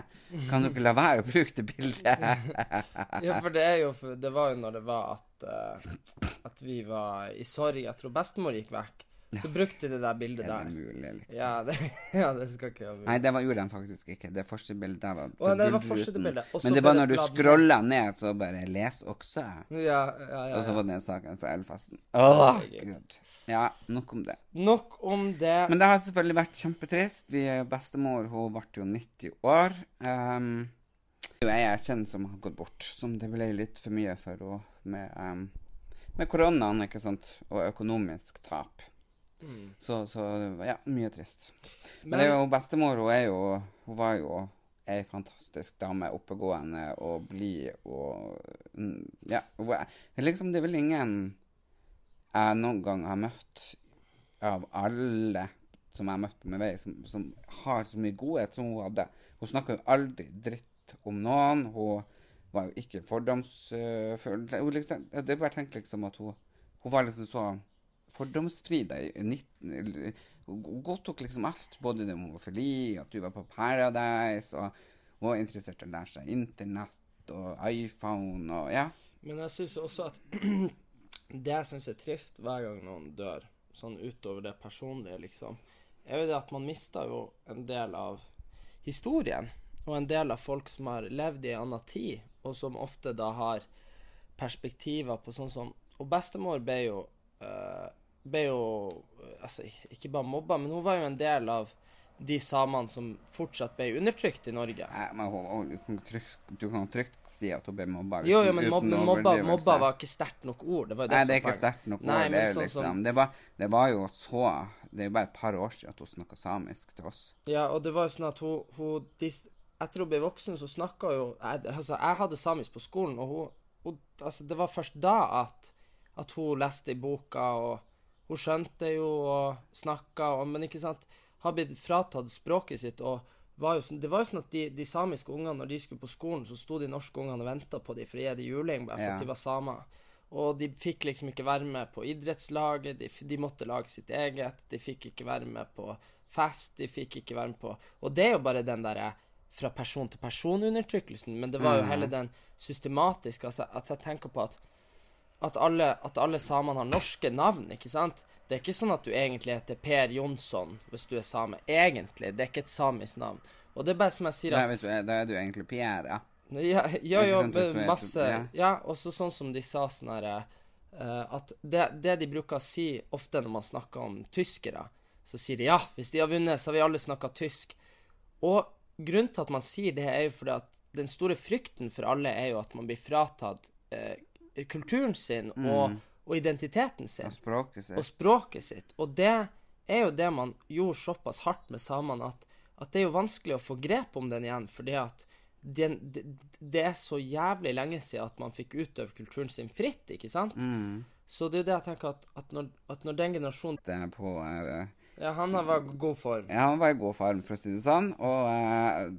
Kan dere la være å bruke det bildet? [laughs] ja, for det er jo Det var jo når det var at uh, At vi var i sorg. Jeg tror bestemor gikk vekk. Så brukte de det der bildet der. Er det mulig, liksom? Ja, det, [laughs] ja, det skal ikke jeg Nei, det var, gjorde de faktisk ikke. Det første bildet der var Å, det var første bildet. Også Men det var når du scrolla ned, så bare Les også. Ja, ja, ja, Og så var det saken fra Elfasten. Åh, gud. Ja, nok om det. Nok om det. Men det har selvfølgelig vært kjempetrist. Vi Bestemor hun ble jo 90 år. Um, jeg er kjent som har gått bort, som det ble litt for mye for henne med, um, med koronaen, ikke sant, og økonomisk tap. Så, så ja, mye trist. Men, Men- det er jo bestemor, hun er jo Hun var jo ei fantastisk dame. Oppegående og blid og mm, Ja. Hun er, liksom Det er vel ingen jeg noen gang har møtt av alle som jeg har møtt på min vei, som, som har så mye godhet som hun hadde. Hun snakka jo aldri dritt om noen. Hun var jo ikke fordomsfull. Liksom, det er bare tenkt liksom at hun, hun var liksom så fordomsfri deg. i 19... eller- godtok liksom alt, både det homofili, at du var på Paradise, og var interessert i å lære seg internett og iPhone og ja. Men jeg syns også at [clears throat] det jeg syns er trist hver gang noen dør, sånn utover det personlige, liksom, er jo det at man mister jo en del av historien. Og en del av folk som har levd i en annen tid, og som ofte da har perspektiver på sånn som Og bestemor ble jo eh, Ble jo eh, Altså, ikke bare mobba, men hun var jo en del av de samene som fortsatt ble undertrykt i Norge. Nei, men hun, hun, du, kan trygt, du kan trygt si at hun ble mobba. Jo, jo, men uten mobba, mobba var ikke sterkt nok ord. Det var jo det Nei, det er ikke sterkt nok ord. Nei, det, er jo sånn liksom, som- det, var, det var jo så Det er jo bare et par år siden at hun snakka samisk til oss. Ja, og det var jo sånn at hun, hun de, Etter hun ble voksen, så snakka jo jeg, Altså, jeg hadde samisk på skolen, og hun, hun Altså, det var først da at, at hun leste i boka, og hun skjønte jo og snakka, men ikke sant Har blitt fratatt språket sitt, og var jo sånn, det var jo sånn at de, de samiske ungene, når de skulle på skolen, så sto de norske ungene og venta på dem for å gi dem juling, bare for Ja. at de var samer. Og de fikk liksom ikke være med på idrettslaget, de, de måtte lage sitt eget, de fikk ikke være med på fest, de fikk ikke være med på Og det er jo bare den derre fra person til person-undertrykkelsen, men det var jo hele den systematiske altså, At jeg tenker på at at alle, at alle samene har norske navn, ikke sant? Det er ikke sånn at du egentlig heter Per Jonsson hvis du er same. Egentlig. Det er ikke et samisk navn. Og det er bare som jeg sier at du, da er du egentlig Per, ja. ja, ja, er- masse ja. Ja, også sånn som de sa sånn herre Uh, At det, det de bruker å si ofte når man snakker om tyskere, så sier de ja, hvis de har vunnet, så har vi alle snakka tysk. Og grunnen til at man sier det, er jo fordi at den store frykten for alle er jo at man blir fratatt eh, kulturen sin og, og identiteten sin Og språket sitt. og språket sitt. Og det er jo det man gjorde såpass hardt med samene, at, at det er jo vanskelig å få grep om den igjen, fordi at det, det, det er så jævlig lenge siden at man fikk utøve kulturen sin fritt, ikke sant? Så det er jo det jeg tenker at, at, når, at når den generasjonen Det er på eh, Ja, han vært i god form. Ja, han var i god form, for å si det sånn. Og uh,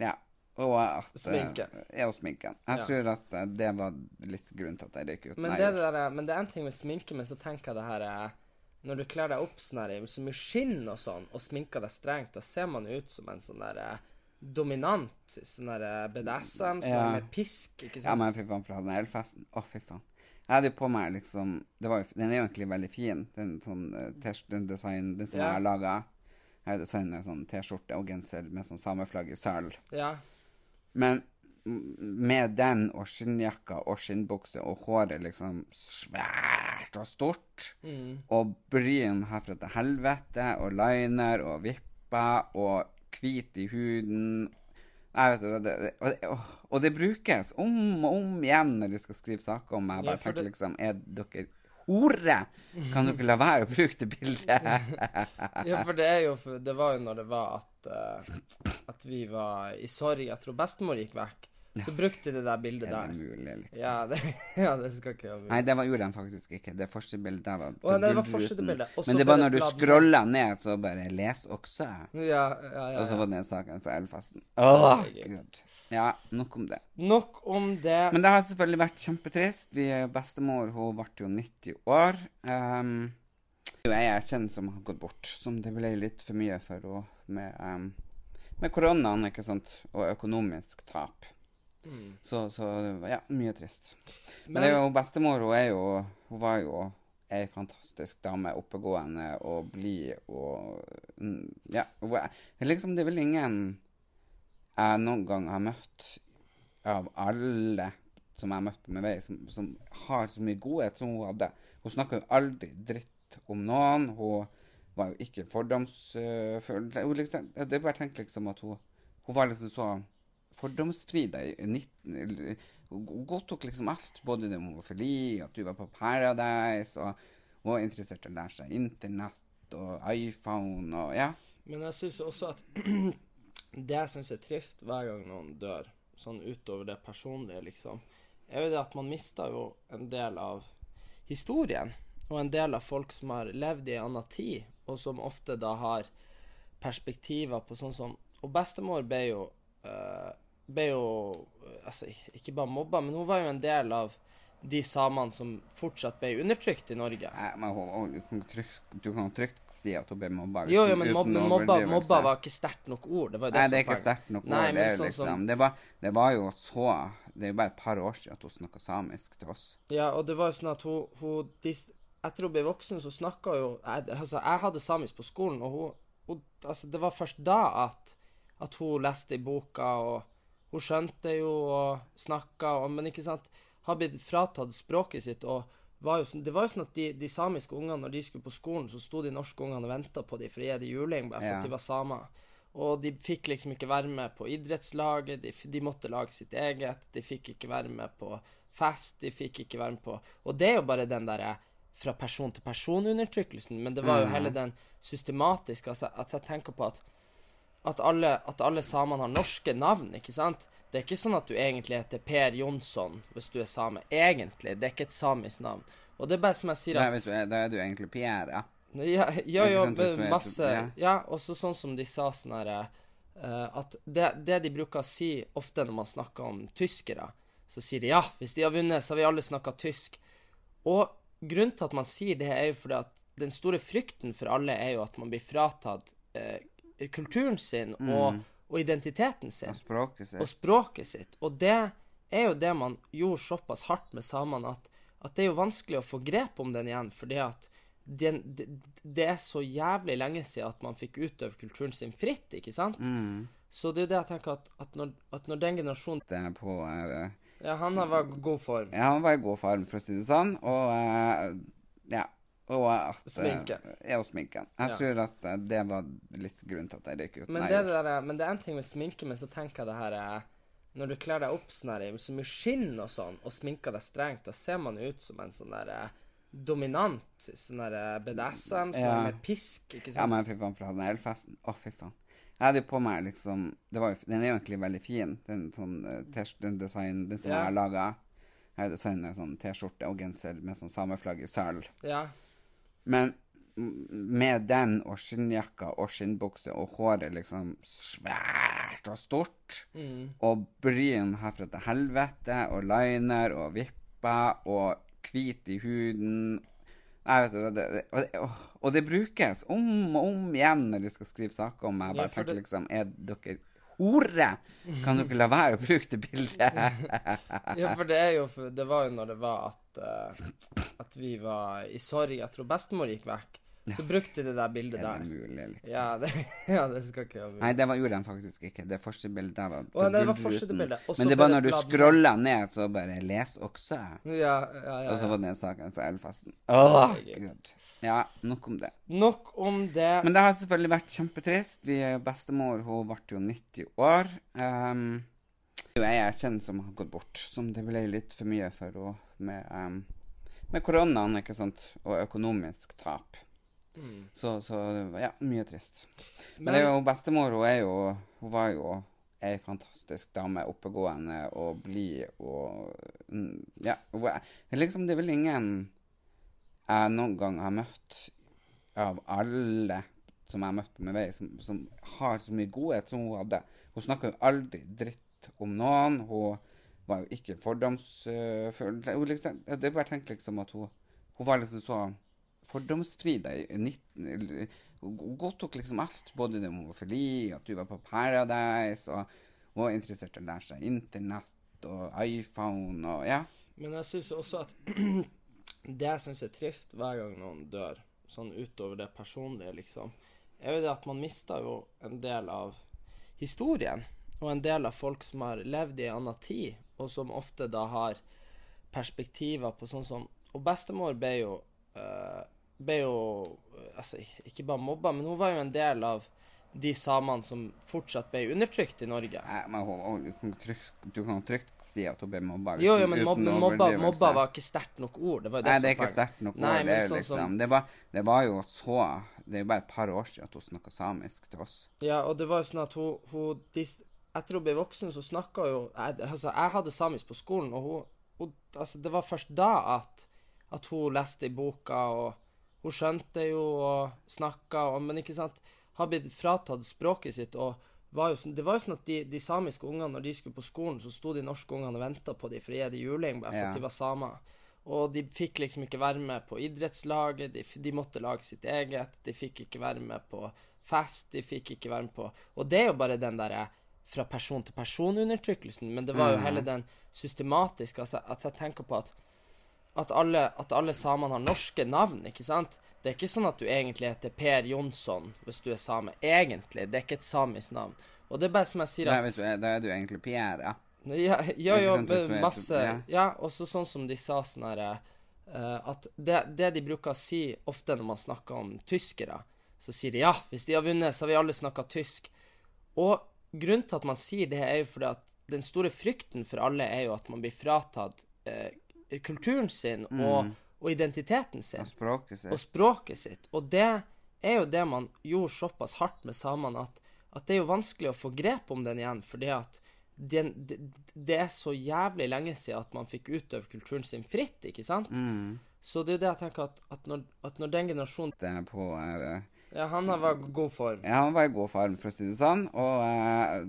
ja. Og at eh, Sminken. Ja, og sminken. Jeg Ja. tror at eh, det var litt grunnen til at jeg røyk ut. Men Nei, det, er det der, men det er en ting med sminke, men så tenker jeg det her er Når du kler deg opp sånn her så mye skinn og sånn, og sminker deg strengt, da ser man ut som en sånn der eh, dominant sånn der eh, BDSM, sånn Ja. med pisk, ikke Ja, men fy faen, fra den elfesten. Å, fy faen. Jeg hadde jo på meg liksom det var jo, Den er jo egentlig veldig fin, den sånn uh, den design, den som Ja. jeg har laga. Jeg en sånn T-skjorte og genser med sånn sameflagg i sølv. Ja. Men med den og skinnjakka og skinnbukse og håret liksom svært og stort, og bryn herfra til helvete, og liner og vipper og hvit i huden jeg vet, og, det, og, det, og det brukes om og om igjen når de skal skrive saker om meg. Jeg Ja, bare for tenker det- liksom Er dere hore? Kan dere la være å bruke det bildet? [laughs] ja, for det er jo Det var jo når det var at uh, At vi var i sorg. Jeg tror bestemor gikk vekk. Så brukte du det der bildet Er det der. mulig, liksom? Ja, det, [laughs] ja, det skal ikke jeg Nei, det var, gjorde de faktisk ikke. Det første bildet der var Å, det var første bildet. Men det var når du scrolla ned, så bare Les også. Ja, ja, ja, Og så var det saken fra Elfasten. Åh, gud. Ja, nok om det. Nok om det. Men det har selvfølgelig vært kjempetrist. Vi Bestemor hun ble jo 90 år. Um, jeg er kjent som har gått bort, som det ble litt for mye for henne med, um, med koronaen, ikke sant, og økonomisk tap. Så, så ja, mye trist. Men, Men- det er jo bestemor, hun er jo Hun var jo ei fantastisk dame, oppegående og blid og mm, Ja. Hun er, liksom Det er vel ingen jeg noen gang har møtt av alle som jeg har møtt på min vei, som, som har så mye godhet som hun hadde. Hun snakka jo aldri dritt om noen. Hun var jo ikke fordomsfull. Liksom, det er bare tenk liksom at hun, hun var liksom så fordomsfri da i 19... Hun godtok liksom alt, både det homofili, at du var på Paradise, og var interessert i å lære seg internett og iPhone og ja. Men jeg syns også at [clears throat] det jeg syns er trist hver gang noen dør, sånn utover det personlige, liksom, er jo det at man mister jo en del av historien. Og en del av folk som har levd i en annen tid, og som ofte da har perspektiver på sånn som Og bestemor ble jo eh, Ble jo eh, Altså, ikke bare mobba, men hun var jo en del av de samene som fortsatt ble undertrykt i Norge. Nei, men hun, hun, du kan trygt, du kan trygt si at hun ble mobba. Jo, jo, men uten mobba, mobba, var ikke sterkt nok ord. Det var det Nei, det er ikke sterkt nok ord. Nei, det, er sånn liksom, som- det, var, det var jo så Det er jo bare et par år siden at hun snakka samisk til oss. Ja, og det var jo sånn at hun, hun de, Etter hun ble voksen, så snakka jo jeg, altså, jeg hadde samisk på skolen, og hun, hun Altså, det var først da at, at hun leste i boka, og hun skjønte jo og snakka, men ikke sant Har blitt fratatt språket sitt, og var jo sånn, det var jo sånn at de, de samiske ungene, når de skulle på skolen, så sto de norske ungene og venta på dem for å gi dem juling, bare for Ja. at de var samer. Og de fikk liksom ikke være med på idrettslaget, de, de måtte lage sitt eget, de fikk ikke være med på fest, de fikk ikke være med på Og det er jo bare den derre fra person til person-undertrykkelsen, men det var jo hele den systematiske altså, At jeg tenker på at at alle, at alle samene har norske navn, ikke sant? Det er ikke sånn at du egentlig heter Per Jonsson hvis du er same. Egentlig. Det er ikke et samisk navn. Og det er bare som jeg sier Da, at vet du, da er du egentlig Pierre, ja. ja, ja, ja er- masse ja. Ja, også sånn som de sa sånn herre At det, det de bruker å si ofte når man snakker om tyskere, så sier de ja, hvis de har vunnet, så har vi alle snakka tysk. Og grunnen til at man sier det, er jo fordi at den store frykten for alle er jo at man blir fratatt eh, kulturen sin og, og identiteten sin Og språket sitt. og språket sitt. Og det er jo det man gjorde såpass hardt med samene, at, at det er jo vanskelig å få grep om den igjen, fordi at den, det, det er så jævlig lenge siden at man fikk utøve kulturen sin fritt, ikke sant? Så det er jo det jeg tenker at, at, når, at når den generasjonen Det er på eh, Ja, han har vært i god form. Ja, han var i god form, for å si det sånn. Og uh, ja. Og at eh, Sminken. Ja, og sminken. Jeg Ja. tror at eh, det var litt grunnen til at jeg røyk ut. Men det, er der, men det er en ting med sminke, men så tenker jeg det her er Når du kler deg opp sånn her så mye skinn og sånn, og sminker deg strengt, da ser man ut som en sånn der eh, dominant sånn der eh, BDSM, sånn Ja. med pisk, ikke sant? Ja, men fy faen, fra den elfesten. Å, fy faen. Jeg hadde jo på meg liksom det var jo, Den er jo egentlig veldig fin, den sånn eh, T-skjorte- den design, den som Ja. jeg har laga. Jeg en sånn T-skjorte og genser med sånn sameflagg i sølv. Ja. Men med den og skinnjakka og skinnbukse og håret liksom svært og stort, og bryn herfra til helvete, og liner og vipper og hvit i huden vet, og, det, og, det, og det brukes om og om igjen når de skal skrive saker om meg. Bare Ja, tenker liksom Er dere hore! Kan du ikke la være å bruke det bildet? [laughs] Ja, for det er jo Det var jo når det var at uh, At vi var i sorg. Jeg tror bestemor gikk vekk. Så brukte de det der bildet Er det der. mulig, liksom? Ja, det, [laughs] ja, det skal ikke jeg Nei, det var, gjorde de faktisk ikke. Det første bildet der var Å, det var første bildet. Også Men det var når du scrolla ned, så bare Les også. Ja, ja, ja, Og så var det den saken fra Elfasten. Åh, oh, gud. Ja, nok om det. Nok om det. Men det har selvfølgelig vært kjempetrist. Vi Bestemor hun ble jo 90 år. Um, jo, jeg er kjent som har gått bort, som det ble litt for mye for henne med, um, med koronaen ikke sant? og økonomisk tap. Så, så ja, mye trist. Men, det er jo bestemor, hun er jo Hun var jo ei fantastisk dame. Oppegående og blid og mm, Ja. Hun er, er liksom Det er vel ingen jeg noen gang har møtt av alle som jeg har møtt på min vei, som, som har så mye godhet som hun hadde. Hun snakka jo aldri dritt om noen. Hun var jo ikke fordomsfull. Uh, liksom, det er bare tenkt liksom at hun, hun var liksom så fordomsfri 19... Hun godtok liksom alt, både det med homofili, at du var på Paradise, og hun var interessert i å lære seg internett og iPhone og ja. Men jeg syns også at [clears throat] det jeg syns er trist hver gang noen dør, sånn utover det personlige, liksom, er jo det at man mister jo en del av historien. Og en del av folk som har levd i en annen tid, og som ofte da har perspektiver på sånn som Og bestemor ble jo eh, Ble jo eh, Altså, ikke bare mobba, men hun var jo en del av de samene som fortsatt ble undertrykt i Norge. Nei, men du kan trygt, du kan trygt si at hun ble mobba. Jo, jo, men mobba, mobba, mobba var ikke sterkt nok ord. Det var det Nei, det er ikke sterkt nok ord. Det, sånn liksom, som- det, var, det var jo så Det er jo bare et par år siden at hun snakka samisk til oss. Ja, og det var jo sånn at hun, hun de, Etter hun ble voksen, så snakka jo jeg, Altså, jeg hadde samisk på skolen, og hun, hun Altså, det var først da at, at hun leste i boka, og hun skjønte jo og snakka, og, men ikke sant Har blitt fratatt språket sitt, og var sånn, det var jo sånn at de, de samiske ungene, når de skulle på skolen, så sto de norske ungene og venta på dem for å gi dem juling, bare for Ja. at de var samer. Og de fikk liksom ikke være med på idrettslaget, de, de måtte lage sitt eget, de fikk ikke være med på fest, de fikk ikke være med på Og det er jo bare den derre fra person til person-undertrykkelsen, men det var jo hele den systematiske altså, At jeg tenker på at at alle, at alle samene har norske navn, ikke sant? Det er ikke sånn at du egentlig heter Per Jonsson hvis du er same. Egentlig. Det er ikke et samisk navn. Og det er bare som jeg sier at vet du, da er du egentlig Pierre, ja. ja, ja, er- masse ja. Ja, også sånn som de sa sånn herre At det, det de bruker å si ofte når man snakker om tyskere, så sier de ja, hvis de har vunnet, så har vi alle snakka tysk. Og grunnen til at man sier det, er jo fordi at den store frykten for alle er jo at man blir fratatt eh, kulturen sin og, og identiteten sin Og språket sitt. og språket sitt. Og det er jo det man gjorde såpass hardt med samene, at, at det er jo vanskelig å få grep om den igjen, fordi at den, det, det er så jævlig lenge siden at man fikk utøve kulturen sin fritt, ikke sant? Så det er jo det jeg tenker at, at, når, at når den generasjonen Det er på eh, Ja, han har vært i god form. Ja, han var i god form, for å si det sånn. Og uh,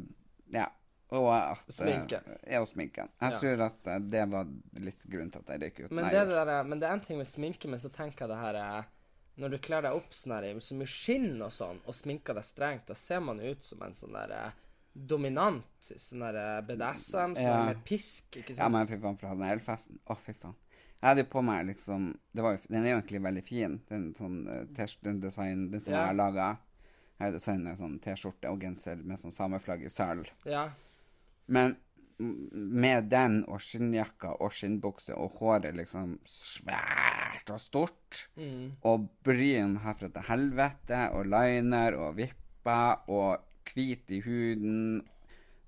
ja. Og at, eh, Sminken. Ja, og sminken. Jeg Ja. tror at eh, det var litt grunnen til at jeg røyk ut. Men det, er det der, men det er en ting med sminke, men så tenker jeg det her er Når du kler deg opp sånn her så mye skinn og sånn, og sminker deg strengt, da ser man ut som en sånn der eh, dominant sånn der BDSM, sånn Ja. med pisk, ikke sant? Ja, men fy faen, fra den elfesten. Å, fy faen. Jeg hadde jo på meg liksom det var jo, Den er jo egentlig veldig fin, den sånn T-skjorte- den som Ja. jeg har laga. Jeg har designet sånn T-skjorte og genser med sånn sameflagg i sølv. Ja. Men med den og skinnjakka og skinnbukse og håret liksom svært og stort, og bryn herfra til helvete, og liner og vipper og hvit i huden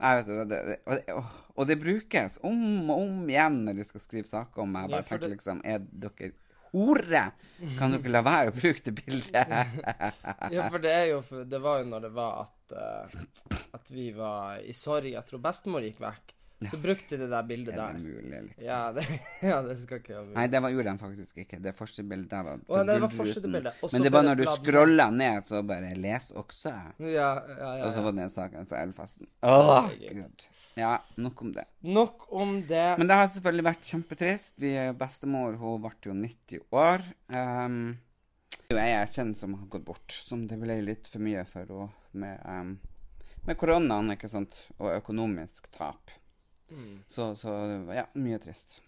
vet, og, det, og, det, og, det brukes om og om igjen når de skal skrive saker om meg. Bare Ja, tenker liksom Er dere hore? Kan dere la være å bruke det bildet? ja, for det er jo Det var jo når det var at uh, At vi var i sorg. Jeg tror bestemor gikk vekk. Så brukte de det der bildet der. er det mulig, liksom? Ja, [laughs] det, ja, det skal ikke jeg Nei, det var, gjorde de faktisk ikke. Det første bildet der var Å, det var første bildet. Men det var når du scrolla ned, så bare Les også. Ja, ja, ja, Og så var det den saken fra Elfasten. Åh, gud. Ja, nok om det. Nok om det. Men det har selvfølgelig vært kjempetrist. Vi Bestemor hun ble jo 90 år. Um, jeg er kjent som har gått bort, som det ble litt for mye for henne med, um, med koronaen, ikke sant, og økonomisk tap. Mm. Så, så ja, mye trist.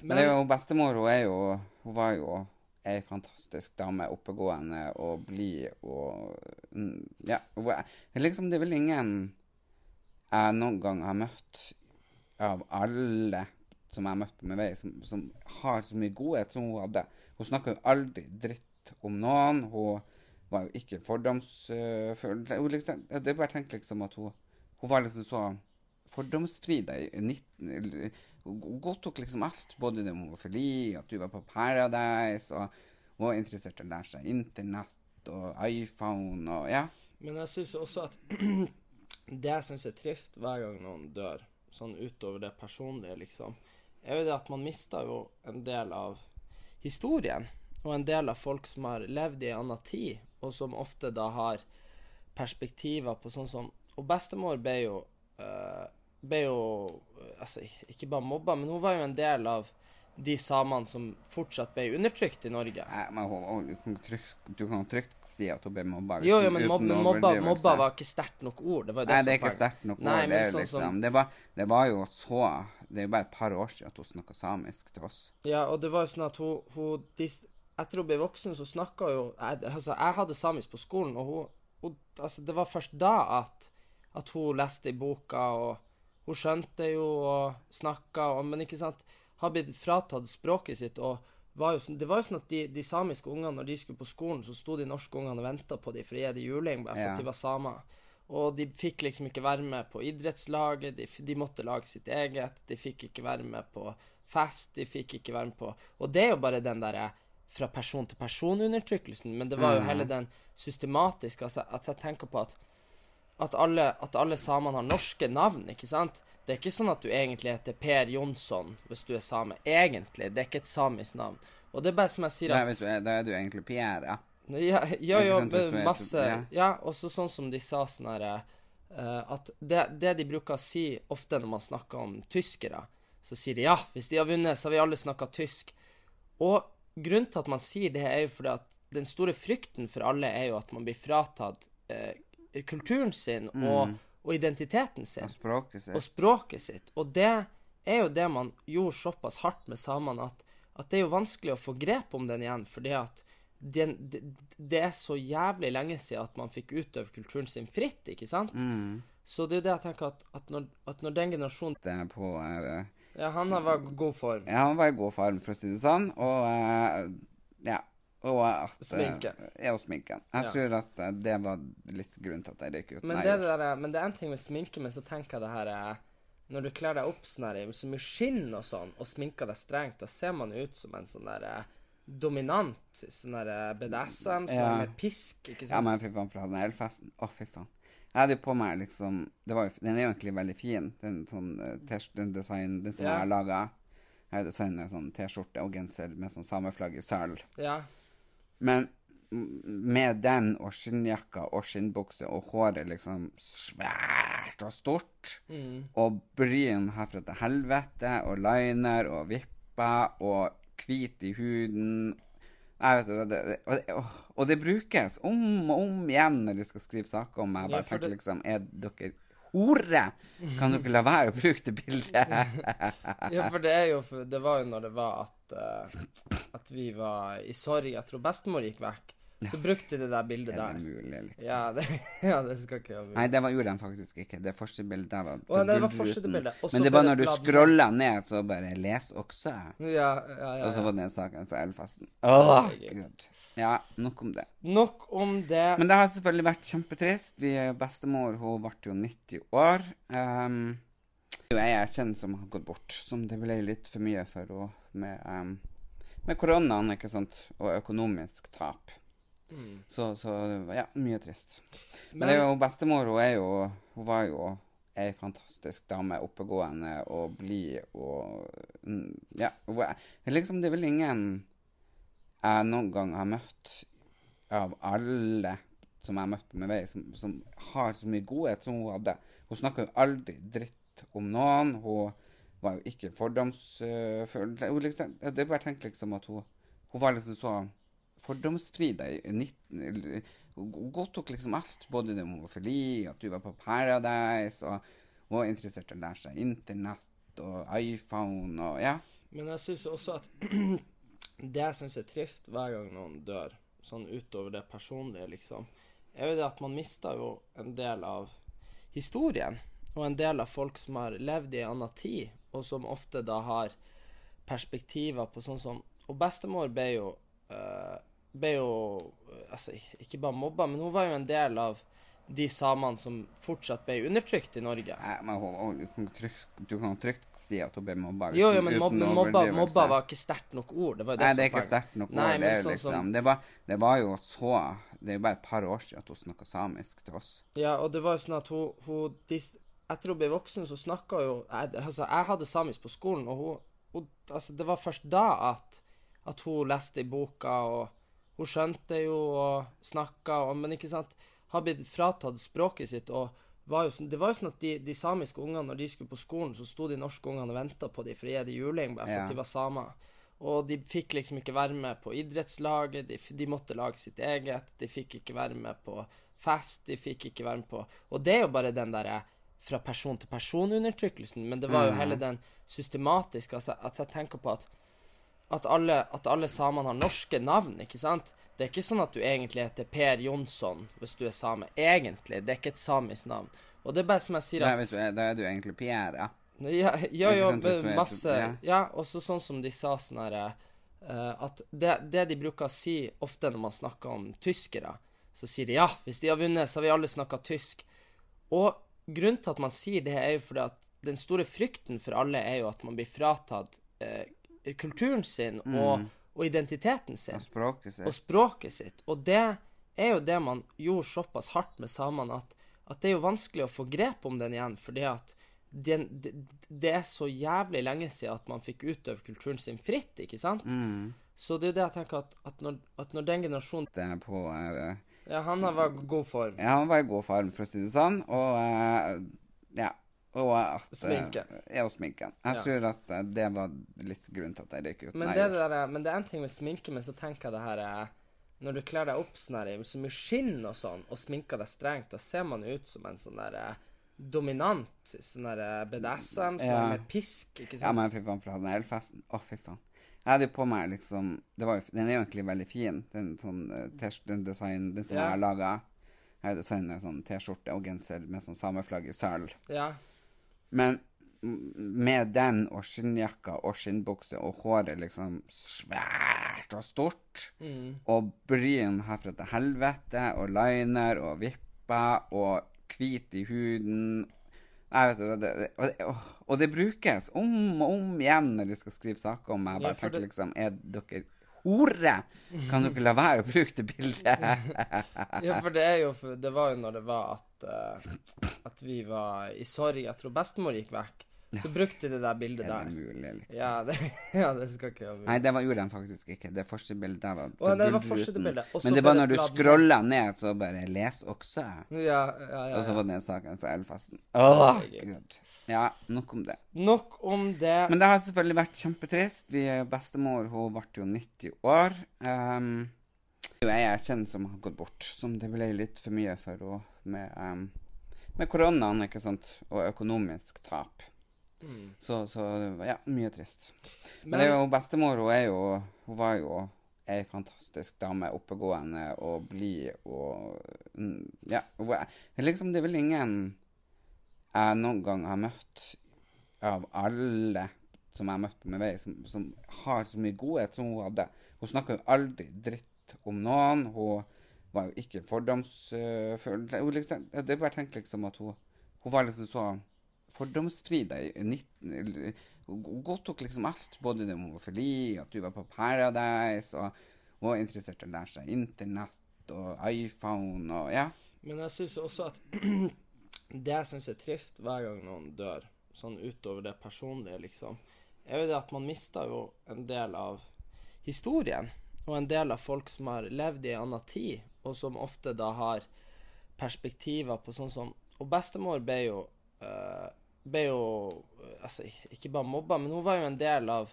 Men, Men- det jo bestemor, hun er jo Hun var jo ei fantastisk dame. Oppegående og blid og mm, Ja. Hun er, liksom, det er vel ingen jeg noen gang har møtt av alle som jeg har møtt på min vei, som, som har så mye godhet som hun hadde. Hun snakka jo aldri dritt om noen. Hun var jo ikke fordomsfull. Hun liksom, det er bare tenkt liksom at hun, hun var liksom så fordomsfri da i 19... Hun godtok liksom alt, både det homofili, at du var på Paradise, og var interessert i å lære seg internett og iPhone og ja. Men jeg syns også at [clears throat] det jeg syns er trist hver gang noen dør, sånn utover det personlige, liksom, er jo det at man mister jo en del av historien. Og en del av folk som har levd i en annen tid, og som ofte da har perspektiver på sånn som Og bestemor ble jo eh, Ble jo eh, Altså, ikke bare mobba, men hun var jo en del av de samene som fortsatt ble undertrykt i Norge. Nei, men hun, hun, trygt, du kan trygt si at hun ble mobba. Jo, jo, men uten mobba, mobba, mobba var ikke sterkt nok ord. Det var det Nei, det er ikke sterkt nok Nei, ord. Det, sånn liksom, som- det, var, det var jo så Det er jo bare et par år siden at hun snakka samisk til oss. Ja, og det var jo sånn at hun, hun de, Etter hun ble voksen, så snakka jo jeg, Altså, jeg hadde samisk på skolen, og hun, hun Altså, det var først da at, at hun leste i boka, og hun skjønte jo og snakka, men ikke sant Har blitt fratatt språket sitt, og var jo sånn, det var jo sånn at de, de samiske ungene, når de skulle på skolen, så sto de norske ungene og venta på dem for å gi dem juling, bare for Ja. at de var samer. Og de fikk liksom ikke være med på idrettslaget, de, de måtte lage sitt eget, de fikk ikke være med på fest, de fikk ikke være med på Og det er jo bare den derre fra person til person-undertrykkelsen, men det var jo hele den systematiske altså, At jeg tenker på at at alle, at alle samene har norske navn, ikke sant? Det er ikke sånn at du egentlig heter Per Jonsson hvis du er same. Egentlig. Det er ikke et samisk navn. Og det er bare som jeg sier at Nei, du, da er du egentlig Pierre, ja. ja, ja, er- masse ja. Ja, også sånn som de sa sånn herre At det, det de bruker å si ofte når man snakker om tyskere, så sier de ja, hvis de har vunnet, så har vi alle snakka tysk. Og grunnen til at man sier det, er jo fordi at den store frykten for alle er jo at man blir fratatt eh, kulturen sin og, og identiteten sin Og språket og språket sitt. Og det er jo det man gjorde såpass hardt med samene, at, at det er jo vanskelig å få grep om den igjen, fordi at den, det, det er så jævlig lenge siden at man fikk utøve kulturen sin fritt, ikke sant? Så det er jo det jeg tenker at, at, når, at når den generasjonen Det er på eh, Ja, han har vært i god form. Ja, han var i god form, for å si det sånn. Og uh, ja. Og at, eh, Sminken. Ja, og sminken. Jeg Ja. tror at eh, det var litt grunnen til at jeg røyk ut. Men det, er der, men det er en ting med sminke, men så tenker jeg det her er Når du kler deg opp sånn her i så mye skinn og sånn, og sminker deg strengt, da ser man ut som en sånn der eh, dominant sånn der eh, BDSM, sånn Ja. med pisk, ikke sant? Ja, men fy faen, fra den elfesten. Å, fy faen. Jeg hadde jo på meg liksom det var jo, Den er jo egentlig veldig fin, den, sånn, den design, den som Ja. jeg har laga. Jeg har designet sånn T-skjorte og genser med sånn sameflagg i sølv. Ja. Men med den og skinnjakka og skinnbukse og håret liksom svært og stort, og bryn herfra til helvete, og liner og vipper og hvit i huden jeg vet, og, det, og, det, og, det brukes om og om igjen når de skal skrive saker om meg. Jeg Ja, bare for tenker det- liksom Er dere hore? Kan dere la være å bruke det bildet? ja, for det er jo Det var jo når det var at uh, At vi var i sorg. Jeg tror bestemor gikk vekk. Så brukte de det der bildet der. Er det mulig, liksom? Ja, det, [laughs] ja, det skal ikke jeg Nei, det var, gjorde de faktisk ikke. Det forsidebildet der var Å, det var første forsidebildet. Men det var når du scrolla ned, så bare 'les også'. Ja, ja, ja, Og så var det saken fra Elfasten. Åh, gud. Ja, nok om det. Nok om det. Men det har selvfølgelig vært kjempetrist. Vi, bestemor hun ble jo 90 år. Um, jeg er kjent som har gått bort, som det ble litt for mye for henne med, um, med koronaen, ikke sant, og økonomisk tap. Så, så ja, mye trist. Men, det er jo bestemor, hun er jo Hun var jo ei fantastisk dame, oppegående og blid og mm, Ja. Hun er, liksom, det er vel ingen jeg noen gang har møtt av alle som jeg har møtt på min vei, som, som har så mye godhet som hun hadde. Hun snakka jo aldri dritt om noen. Hun var jo ikke fordomsfull. Hun liksom, det er bare tenkt liksom at hun, hun var liksom så fordomsfri deg. i 19... Hun tok godtok liksom alt. Både det homofili, at du var på Paradise, og var interessert i å lære seg internett og iPhone og ja. Men jeg syns også at [clears throat] det jeg syns er trist hver gang noen dør, sånn utover det personlige, liksom, er jo det at man mister jo en del av historien. Og en del av folk som har levd i en annen tid, og som ofte da har perspektiver på sånn som Og bestemor ble jo eh, ble jo eh, Altså, ikke bare mobba, men hun var jo en del av de samene som fortsatt ble undertrykt i Norge. Nei, men hun, hun, trygt, du kan trygt si at hun ble mobba. Jo, jo, men mobb, mobba, mobba var ikke sterkt nok ord. Det var det Nei, det er ikke sterkt nok Nei, ord. Det, sånn liksom, som- det, var, det var jo så Det er jo bare et par år siden at hun snakka samisk til oss. Ja, og det var jo sånn at hun, hun de, Etter hun ble voksen, så snakka jo jeg, Altså, jeg hadde samisk på skolen, og hun, hun Altså, det var først da at, at hun leste i boka, og hun skjønte jo og snakka, Men ikke sant Har blitt fratatt språket sitt, og var jo sånn, det var jo sånn at de, de samiske ungene, når de skulle på skolen, så sto de norske ungene og venta på dem for å gi dem juling, bare for Ja. at de var samer. Og de fikk liksom ikke være med på idrettslaget, de, de måtte lage sitt eget, de fikk ikke være med på fest, de fikk ikke være med på Og det er jo bare den derre fra person til person-undertrykkelsen, men det var jo hele den systematiske altså, At jeg tenker på at at alle, at alle samene har norske navn, ikke sant? Det er ikke sånn at du egentlig heter Per Jonsson hvis du er same. Egentlig. Det er ikke et samisk navn. Og det er bare som jeg sier at vet du, da er du egentlig Pierre. Ja. ja, ja, er- masse ja. Ja, også sånn som de sa sånn her uh, At det, det de bruker å si ofte når man snakker om tyskere, så sier de ja, hvis de har vunnet, så har vi alle snakka tysk. Og grunnen til at man sier det, er jo fordi at den store frykten for alle er jo at man blir fratatt eh, kulturen sin og, og identiteten sin Og språket og sitt. språket sitt. Og det er jo det man gjorde såpass hardt med samene, at, at det er jo vanskelig å få grep om den igjen, fordi at den, det, det er så jævlig lenge siden at man fikk utøve kulturen sin fritt, ikke sant? Så det er jo det jeg tenker at, at, når, at når den generasjonen Det er på eh, Ja, han har vært i god form. Ja, han var i god form, for å si det sånn. Og uh, ja. Og at, eh, Sminken. Ja, og sminken. Jeg Ja. tror at eh, det var litt grunn til at jeg røyk ut. Men Nei, det, er det der, men det er en ting med sminke, men så tenker jeg det her er Når du kler deg opp sånn her så mye skinn og sånn, og sminker deg strengt, da ser man ut som en sånn der eh, dominant sånn der eh, BDSM, sånn Ja. med pisk, ikke sant? Ja, men fy faen, fra den hele festen. Å, fy faen. Jeg hadde jo på meg liksom det var jo, Den er jo egentlig veldig fin, den, sånn, eh, den design, den som Ja. jeg har laga. Jeg har designet en sånn T-skjorte og genser med sånn sameflagg i sølv. Ja. Men med den og skinnjakka og skinnbukse og håret liksom svært og stort, Mm. og bryn herfra til helvete, og liner og vipper og hvit i huden jeg vet, og, det, og, det, og, det brukes om og om igjen når de skal skrive saker om meg. Jeg Ja, bare for tenker det- liksom Er dere hore? Kan dere la være å bruke det bildet? [laughs] ja, for det er jo Det var jo når det var at uh, At vi var i sorg etter at bestemor gikk vekk, så brukte de det der bildet der. Er det mulig, liksom? Ja, det, [laughs] ja, det skal ikke jeg Nei, det var, gjorde de faktisk ikke. Det forsidebildet der var Å, nei, det var første bildet. Men det var når du scrolla ned, så bare Les også. Ja, ja, ja, Og så var det saken fra Elfasten. Åh, gud. Ja, nok om det. Nok om det. Men det har selvfølgelig vært kjempetrist. Vi, bestemor hun ble jo 90 år. Um, jeg er kjent som har gått bort, som det ble litt for mye for henne med, um, med koronaen ikke sant? og økonomisk tap. Så, så ja, mye trist. Men, det er jo bestemor, hun er jo Hun var jo ei fantastisk dame. Oppegående og blid og mm, Ja. Hun er, liksom, det er vel ingen jeg noen gang har møtt av alle som jeg har møtt på min vei, som, som har så mye godhet som hun hadde. Hun snakka jo aldri dritt om noen. Hun var jo ikke fordomsfull. Liksom, det er bare tenkt liksom at hun, hun var liksom så fordomsfri deg. i 19... Hun godtok liksom alt. Både det homofili, at du var på Paradise, og var interessert i å lære seg internett og iPhone og ja. Men jeg syns også at [clears throat] det jeg syns er trist hver gang noen dør, sånn utover det personlige, liksom, er jo det at man mister jo en del av historien. Og en del av folk som har levd i en annen tid, og som ofte da har perspektiver på sånn som Og bestemor ble jo eh, ble jo eh, Altså, ikke bare mobba, men hun var jo en del av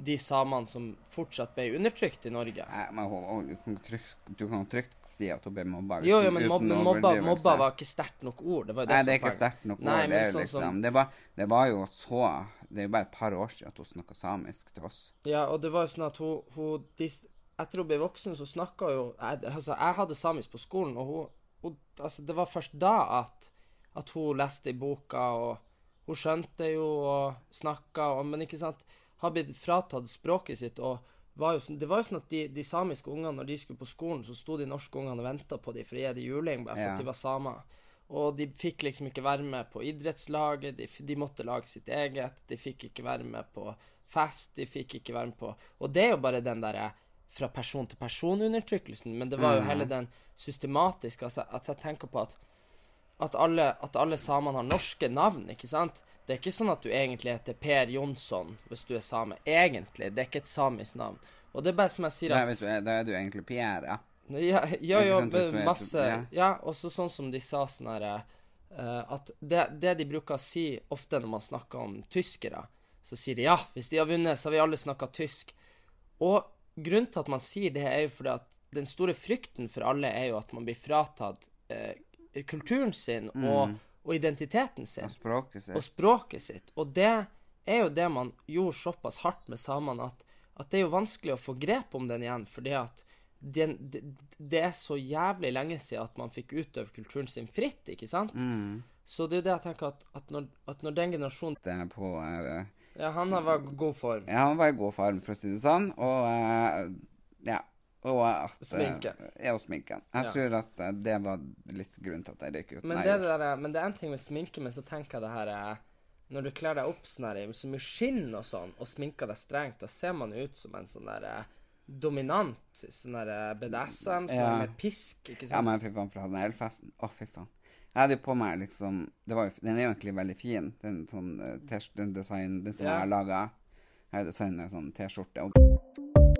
de samene som fortsatt ble undertrykt i Norge. Nei, men hun- hun- du kan trygt, du kan trygt si at hun ble mobba. Jo, jo, men mob, mobba, mobba var ikke sterkt nok ord. Det var det Nei, det er ikke sterkt nok ord. Det, sånn liksom, som- det, var, det var jo så Det er jo bare et par år siden at hun snakka samisk til oss. Ja, og det var jo sånn at hun, hun de, Etter hun ble voksen, så snakka jo jeg, Altså, jeg hadde samisk på skolen, og hun, hun Altså, det var først da at, at hun leste i boka, og hun skjønte jo og snakka, Men ikke sant Har blitt fratatt språket sitt, og var jo sånn, Det var jo sånn at de, de samiske ungene, når de skulle på skolen, så sto de norske ungene og venta på dem for å gi dem juling, bare for Ja. at de var samer. Og de fikk liksom ikke være med på idrettslaget, de, de måtte lage sitt eget, de fikk ikke være med på fest, de fikk ikke være med på Og det er jo bare den derre fra person til person-undertrykkelsen, men det var jo hele den systematiske altså, At jeg tenker på at at alle, at alle samene har norske navn, ikke sant? Det er ikke sånn at du egentlig heter Per Jonsson hvis du er same. Egentlig. Det er ikke et samisk navn. Og det er bare som jeg sier Da, at vet du, da er du egentlig Pierre, ja. ja, ja, er- masse ja. Ja, og så sånn som de sa sånn her eh, At det, det de bruker å si ofte når man snakker om tyskere, så sier de ja, hvis de har vunnet, så har vi alle snakka tysk. Og grunnen til at man sier det, er jo fordi at den store frykten for alle er jo at man blir fratatt eh, kulturen sin og, og identiteten sin Og språket og sitt. språket sitt. Og det er jo det man gjorde såpass hardt med samene, at, at det er jo vanskelig å få grep om den igjen, fordi at det, det, det er så jævlig lenge siden at man fikk utøve kulturen sin fritt, ikke sant? Så det er jo det jeg tenker at, at, når, at når den generasjonen Det er på eh, Ja, han har vært i god form. Ja, han var i god form, for å si det sånn. Og uh, ja. Og at, eh, Sminken. Ja, og sminken. Jeg Ja. tror at eh, det var litt grunnen til at jeg røyk ut. Men Nei, det, der, men det er en ting med sminke, men så tenker jeg det her er Når du kler deg opp sånn her, så mye skinn og sånn, og sminker deg strengt, da ser man ut som en sånn der eh, dominant sånn der eh, BDSM, sånn Ja. med pisk, ikke sant? Ja, men fy faen, for den elfesten. Å, fy faen. Jeg hadde jo på meg liksom det var jo, Den er jo egentlig veldig fin, den, sånn, eh, t- den design, den som Ja. jeg har laga. Jeg har designet en sånn T-skjorte. Og